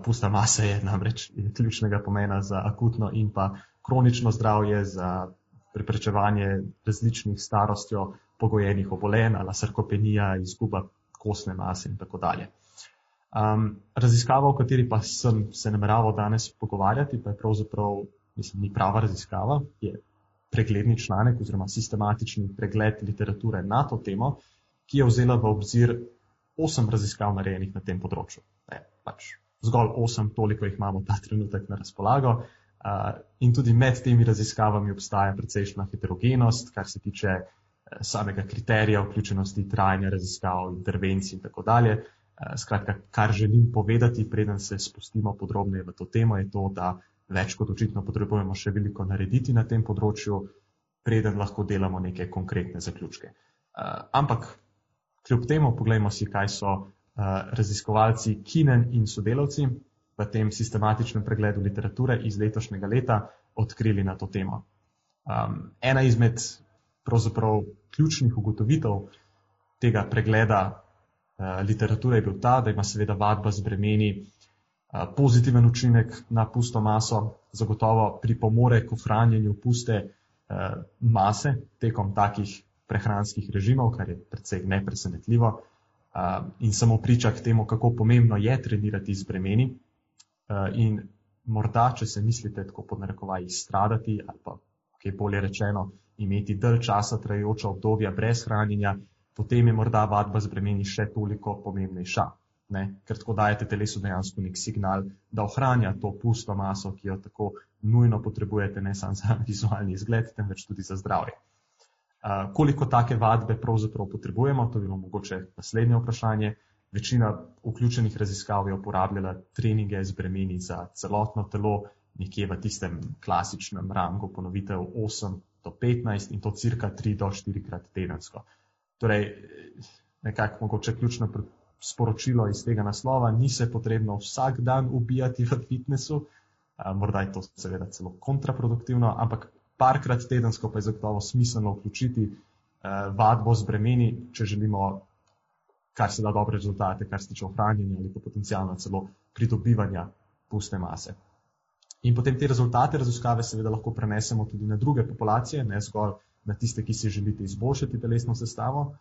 Pusta masa je namreč ključnega pomena za akutno in pa kronično zdravje, za preprečevanje različnih starostjo pogojenih obolenj, ala sarkopenija, izguba kostne mase in tako dalje. Um, raziskava, o kateri pa sem se nameraval danes pogovarjati, pa je pravzaprav, mislim, ni prava raziskava, je pregledni članek oziroma sistematični pregled literature na to temo, ki je vzela v obzir osem raziskav narejenih na tem področju. Ne, pač zgolj osem, toliko jih imamo ta trenutek na razpolago. Uh, in tudi med temi raziskavami obstaja precejšna heterogenost, kar se tiče uh, samega kriterija vključenosti, trajanja raziskav, intervencij in tako dalje. Eh, skratka, kar želim povedati, preden se spustimo podrobneje v to temo, je to, da več kot očitno potrebujemo še veliko narediti na tem področju, preden lahko delamo neke konkretne zaključke. Ampak, kljub temu, poglejmo si, kaj so raziskovalci Kinen in sodelavci v tem sistematičnem pregledu literature iz letošnjega leta odkrili na to temo. Um, ena izmed pravzaprav ključnih ugotovitev tega pregleda literature je bil ta, da ima seveda vadba z bremeni uh, pozitiven učinek na pusto maso, zagotovo pripomore k ohranjanju puste uh, mase tekom takih prehranskih režimov, kar je predvsej nepresenetljivo in samo priča k temu, kako pomembno je trenirati z bremeni. In morda, če se mislite tako pod narekovaj izstradati ali pa, kaj bolje rečeno, imeti dalj časa trajajoča obdobja brez hranjenja, potem je morda vadba z bremeni še toliko pomembnejša. Ne? Ker tako dajete telesu dejansko nek signal, da ohranja to pusto maso, ki jo tako nujno potrebujete, ne samo za vizualni izgled, temveč tudi za zdravje. Uh, koliko take vadbe pravzaprav potrebujemo, to je bilo mogoče naslednje vprašanje. Večina vključenih raziskav je uporabljala treninge z bremeni za celotno telo, nekje v tistem klasičnem rangu ponovitev 8 do 15 in to cirka 3 do 4 krat tedensko. Torej, nekako mogoče ključno sporočilo iz tega naslova, ni se potrebno vsak dan ubijati v fitnesu, morda je to seveda celo kontraproduktivno, ampak parkrat tedensko pa je zagotovo smiselno vključiti vadbo z bremeni, če želimo kar se da dobre rezultate, kar se tiče ohranjanja ali pa potencijalno celo pridobivanja puste mase. In potem te rezultate raziskave seveda lahko prenesemo tudi na druge populacije, ne zgolj na tiste, ki si želite izboljšati telesno sestavo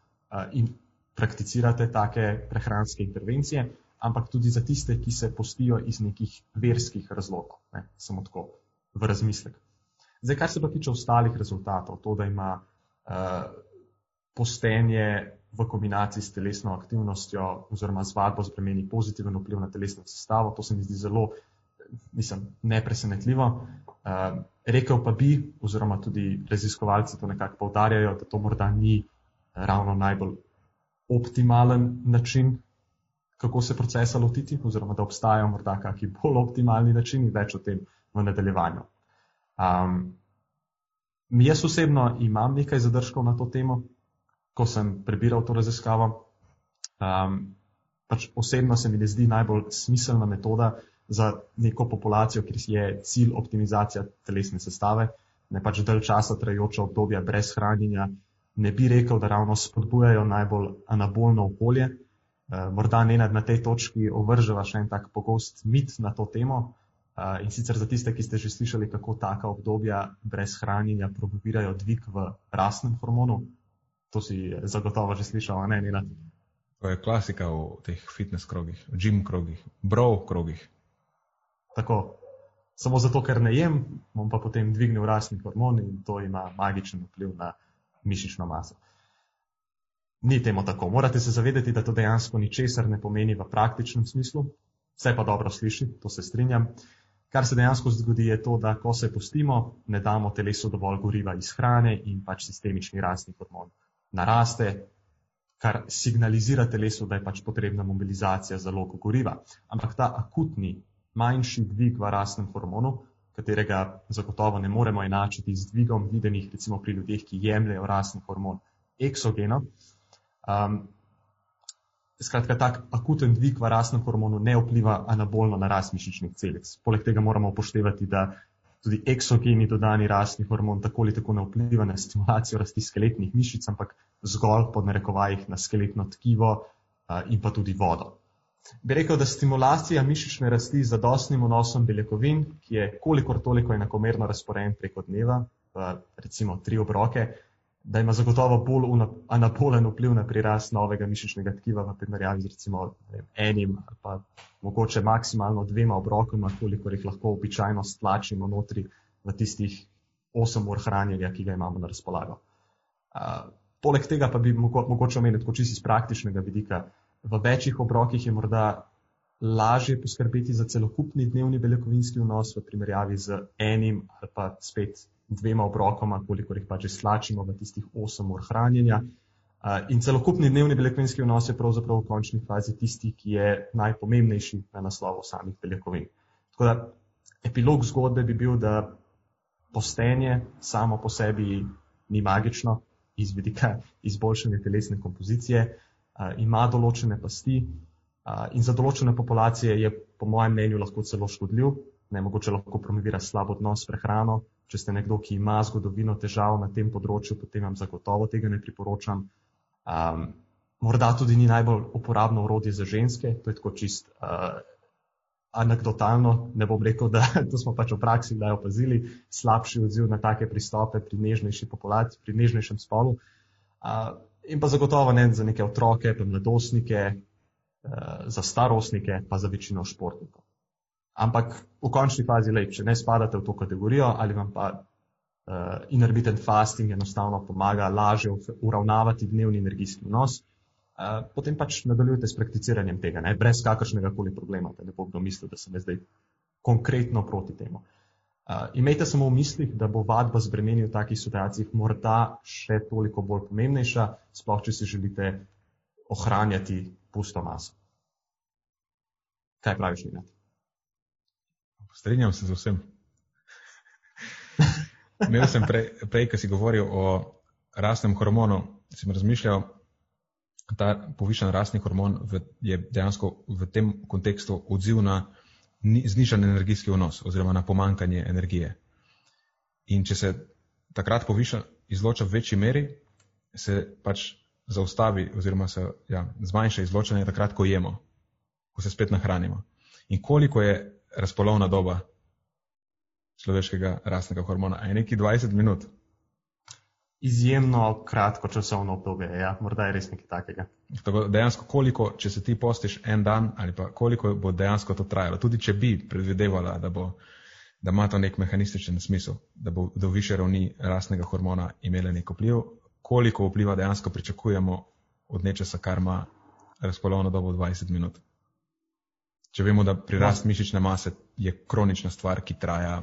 in prakticirate take prehranske intervencije, ampak tudi za tiste, ki se postijo iz nekih verskih razlogov, ne, samo tako v razmislek. Zdaj, kar se pa tiče ostalih rezultatov, to, da ima uh, postenje v kombinaciji s telesno aktivnostjo oziroma z vadbo spremeni pozitiven vpliv na telesno sestavo. To se mi zdi zelo, mislim, nepresenetljivo. Uh, rekel pa bi, oziroma tudi raziskovalci to nekako povdarjajo, da to morda ni ravno najbolj optimalen način, kako se procesa lotiti, oziroma da obstajajo morda kakšni bolj optimalni načini, več o tem v nadaljevanju. Um, jaz osebno imam nekaj zadržkov na to temo, ko sem prebiral to raziskavo. Um, pač osebno se mi ne zdi najbolj smiselna metoda za neko populacijo, kjer je cilj optimizacija telesne sestave, ne pač del časa trajajoča obdobja brez hranjenja. Ne bi rekel, da ravno spodbujajo najbolj anabolno okolje. Uh, morda ne na tej točki ovrževa še en tak pogost mit na to temo. Uh, in sicer za tiste, ki ste že slišali, kako taka obdobja brez hranjenja promovirajo dvig v rasnem hormonu, To si zagotovo že slišal, ne Nina? To je klasika v teh fitness krogih, gym krogih, bro krogih. Tako. Samo zato, ker ne jem, bom pa potem dvignil rasni hormon in to ima magičen vpliv na mišično maso. Ni temu tako. Morate se zavedati, da to dejansko ničesar ne pomeni v praktičnem smislu. Vse pa dobro sliši, to se strinjam. Kar se dejansko zgodi, je to, da ko se postimo, ne damo telesu dovolj goriva iz hrane in pač sistemični rasni hormon naraste, kar signalizira telesu, da je pač potrebna mobilizacija zalog goriva. Ampak ta akutni, manjši dvig v rasnem hormonu, katerega zagotovo ne moremo enačiti z dvigom videnih, recimo pri ljudeh, ki jemljajo rasni hormon eksogeno. Um, skratka, tak akuten dvig v rasnem hormonu ne vpliva anabolno na rast mišičnih celic. Poleg tega moramo upoštevati, da tudi eksogeni dodani rastni hormon tako ali tako ne vpliva na stimulacijo rasti skeletnih mišic, ampak zgolj pod narekovajih na skeletno tkivo in pa tudi vodo. Bi rekel, da stimulacija mišične rasti z zadostnim vnosom beljakovin, ki je kolikor toliko enakomerno razporejen preko dneva, recimo tri obroke, da ima zagotovo bolj anabolen vpliv na prirast novega mišičnega tkiva v primerjavi z recimo vem, enim ali pa mogoče maksimalno dvema obrokoma, koliko jih lahko običajno stlačimo notri v tistih 8 ur hranjenja, ki ga imamo na razpolago. Uh, poleg tega pa bi mogo, mogoče omeniti, kot čisto iz praktičnega vidika, v večjih obrokih je morda lažje poskrbeti za celokupni dnevni beljakovinski vnos v primerjavi z enim ali pa spet dvema obrokoma, kolikor jih pač slačimo v tistih 8 ur hranjenja. In celokupni dnevni beljakovinski vnos je pravzaprav v končni fazi tisti, ki je najpomembnejši na naslovu samih beljakovin. Tako da epilog zgodbe bi bil, da postenje samo po sebi ni magično iz vidika izboljšanja telesne kompozicije, ima določene pasti in za določene populacije je po mojem mnenju lahko celo škodljiv, ne mogoče lahko promovira slab odnos s prehrano. Če ste nekdo, ki ima zgodovino težav na tem področju, potem vam zagotovo tega ne priporočam. Um, morda tudi ni najbolj uporabno urodje za ženske, to je tako čist uh, anekdotalno, ne bom rekel, da to smo pač v praksi kdaj opazili, slabši odziv na take pristope pri nežnejši populaciji, pri nežnejšem spolu. Uh, in pa zagotovo ne za neke otroke, pa mladostnike, uh, za starostnike, pa za večino športnikov. Ampak v končni fazi, lej, če ne spadate v to kategorijo ali vam pa uh, intermittent fasting enostavno pomaga lažje uravnavati dnevni energijski vnos, uh, potem pač nadaljujte s prakticiranjem tega, ne, brez kakršnega koli problema, da ne bo kdo mislil, da sem zdaj konkretno proti temu. Uh, imejte samo v mislih, da bo vadba z bremeni v takih situacijah morda še toliko bolj pomembnejša, sploh če si želite ohranjati pusto maso. Kaj praviš, Linat? Strenjam se z vsem. Imel sem prej, prej, ko si govoril o rastnem hormonu, sem razmišljal, ta povišen rastni hormon v, je dejansko v tem kontekstu odziv na znižen energijski vnos oziroma na pomankanje energije. In če se takrat poviša, izloča v večji meri, se pač zaustavi oziroma se ja, zmanjša izločanje takrat, ko jemo, ko se spet nahranimo. In koliko je razpolovna doba človeškega rastnega hormona. Je neki 20 minut. Izjemno kratko časovno obdobje, ja, morda je res nekaj takega. Tako dejansko, koliko, če se ti postiš en dan, ali pa koliko bo dejansko to trajalo, tudi če bi predvidevala, da, bo, da ima to nek mehanističen smisel, da bo do više ravni rastnega hormona imela nek vpliv, koliko vpliva dejansko pričakujemo od nečesa, kar ima razpolovno dobo 20 minut. Če vemo, da prirast no. mišične mase je kronična stvar, ki traja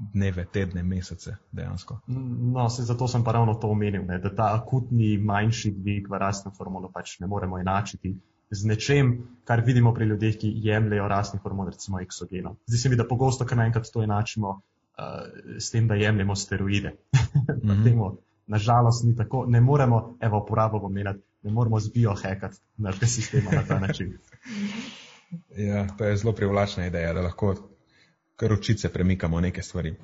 dneve, tedne, mesece dejansko. No, se zato sem pa ravno to omenil, ne, da ta akutni manjši dvig v rastnem hormonu pač ne moremo enačiti z nečem, kar vidimo pri ljudeh, ki jemljajo rastni hormon, recimo eksogenom. Zdi se mi, da pogosto kar naenkrat to enačimo uh, s tem, da jemljemo steroide. mm -hmm. Nažalost ni tako, ne moremo, evo, uporabo bom menjati, ne moremo zbiohekati našega sistema na ta način. Ja, to je zelo privlačna ideja, da lahko kar očice premikamo neke stvari.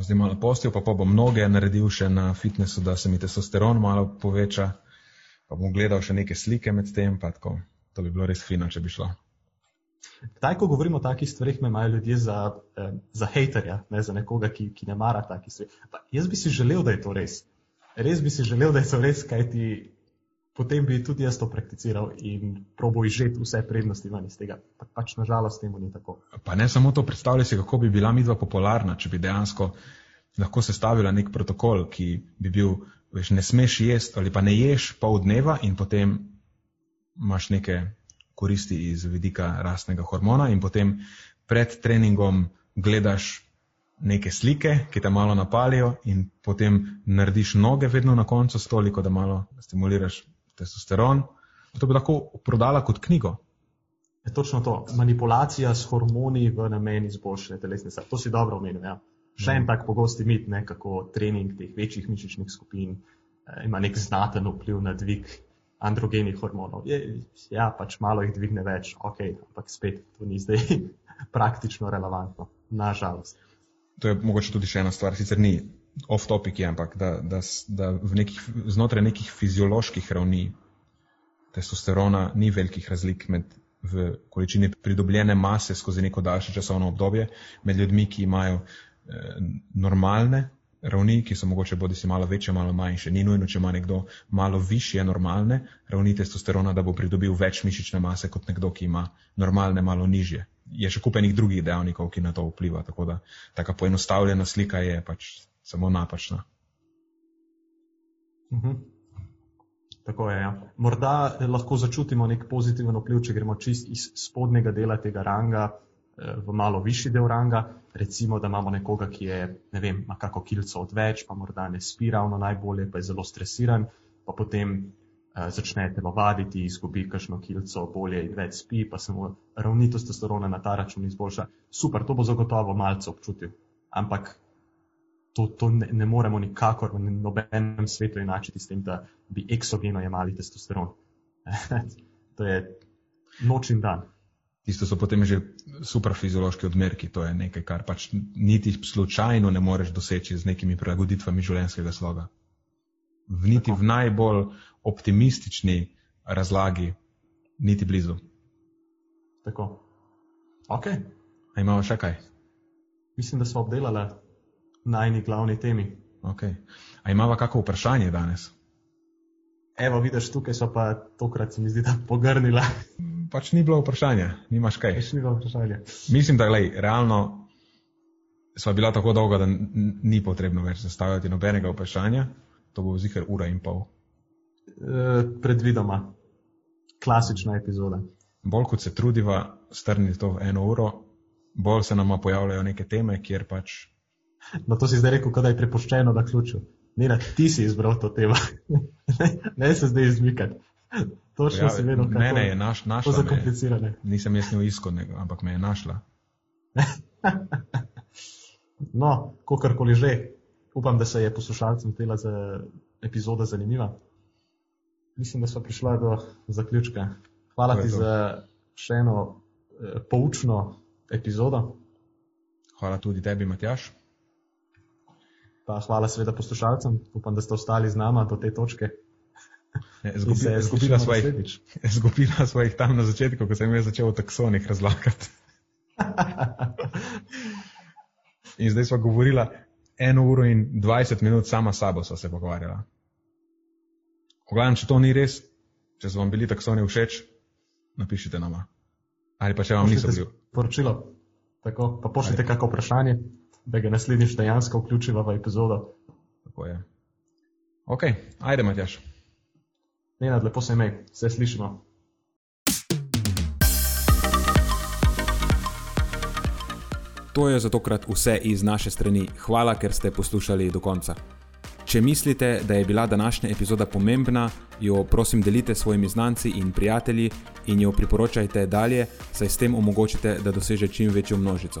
Zdaj malo postil, pa, pa bom mnoge naredil še na fitnessu, da se mi testosteron malo poveča, pa bom gledal še neke slike med tem, pa tako. To bi bilo res fino, če bi šlo. Kdaj, ko govorimo o takih stvarih, me imajo ljudje za, eh, za haterja, ne za nekoga, ki, ki ne mara takih stvari. Pa jaz bi si želel, da je to res. Res bi si želel, da je to res, kajti potem bi tudi jaz to prakticiral in probo izžeti vse prednosti ven iz tega. Pa, pač nažalost temu ni tako. Pa ne samo to, predstavljaj si, kako bi bila midva popularna, če bi dejansko lahko sestavila nek protokol, ki bi bil, veš, ne smeš jesti ali pa ne ješ pol dneva in potem imaš neke koristi iz vidika rastnega hormona in potem pred treningom gledaš neke slike, ki te malo napalijo in potem narediš noge vedno na koncu s toliko, da malo stimuliraš testosteron, to bi lahko prodala kot knjigo. Je točno to. Manipulacija s hormoni v namen izboljšanja telesne sestave. To si dobro omenil. Ja. Še en tak pogosti mit, ne, kako trening teh večjih mišičnih skupin eh, ima nek znaten vpliv na dvig androgenih hormonov. Je, ja, pač malo jih dvigne več, ok, ampak spet to ni zdaj praktično relevantno, nažalost. To je mogoče tudi še ena stvar, sicer ni off-topic je, ampak da, da, da nekih, znotraj nekih fizioloških ravni testosterona ni velikih razlik med v količini pridobljene mase skozi neko daljše časovno obdobje med ljudmi, ki imajo eh, normalne ravni, ki so mogoče bodi si malo večje, malo manjše. Ni nujno, če ima nekdo malo više normalne ravni testosterona, da bo pridobil več mišične mase kot nekdo, ki ima normalne, malo nižje. Je še kupenih drugih dejavnikov, ki na to vpliva. Tako da taka poenostavljena slika je pač samo napačna. Uh mhm. -huh. Tako je. Ja. Morda lahko začutimo nek pozitiven vpliv, če gremo čist iz spodnjega dela tega ranga, v malo višji del ranga. Recimo, da imamo nekoga, ki je, ne vem, ima kako kilco odveč, pa morda ne spi ravno najbolje, pa je zelo stresiran, pa potem uh, začne telovaditi, izgubi kakšno kilco, bolje in več spi, pa se mu ravni testosterona na ta račun izboljša. Super, to bo zagotovo malce občutil. Ampak to, to ne, ne moremo nikakor v nobenem svetu enačiti s tem, da bi eksogeno jemali testosteron. to je noč in dan. Tisto so potem že superfiziološki odmerki, to je nekaj, kar pač niti slučajno ne moreš doseči z nekimi prilagoditvami življenjskega sloga. V niti Tako. v najbolj optimistični razlagi, niti blizu. Tako. Ok. A imamo še kaj? Mislim, da smo obdelali najni glavni temi. Okay. A imamo kakšno vprašanje danes? Evo, vidiš, tukaj so pa tokrat, se mi zdi, da pogrnila. Pač ni bilo vprašanja, nimaš kaj. Pač ni bilo vprašanja. Mislim, da glej, realno sva bila tako dolga, da ni potrebno več zastavljati nobenega vprašanja. To bo zihar ura in pol. E, predvidoma. Klasična epizoda. Bolj kot se trudiva strniti to v eno uro, bolj se nama pojavljajo neke teme, kjer pač No, to si zdaj rekel, da je prepuščeno na ključu. Ne, ti si izbral to temo. ne, ne se zdaj izmikati. Točno ja, si vedel, kako ne, ne, je naš, našla. To je zakomplicirano. Nisem jaz njo iskal, ampak me je našla. no, kakorkoli že. Upam, da se je poslušalcem tela za epizoda zanimiva. Mislim, da smo prišli do zaključka. Hvala ti za še eno eh, poučno epizodo. Hvala tudi tebi, Matjaš. Pa hvala seveda poslušalcem, upam, da ste ostali z nama do te točke. Zgubila, zgubila, svojih, zgubila svojih tam na začetku, ko sem jaz začel o taksonih razlagati. in zdaj smo govorila eno uro in dvajset minut sama sabo sva se pogovarjala. Pogledam, če to ni res, če so vam bili taksoni všeč, napišite nama. Ali pa če vam niso bili. Poročilo. Tako, pa pošljite kako vprašanje da ga naslednjič dejansko vključiva v epizodo. Tako je. Ok, ajde, Matjaš. Ne, nad lepo se imej, vse slišimo. To je za tokrat vse iz naše strani. Hvala, ker ste poslušali do konca. Če mislite, da je bila današnja epizoda pomembna, jo prosim delite s svojimi znanci in prijatelji in jo priporočajte dalje, saj s tem omogočite, da doseže čim večjo množico.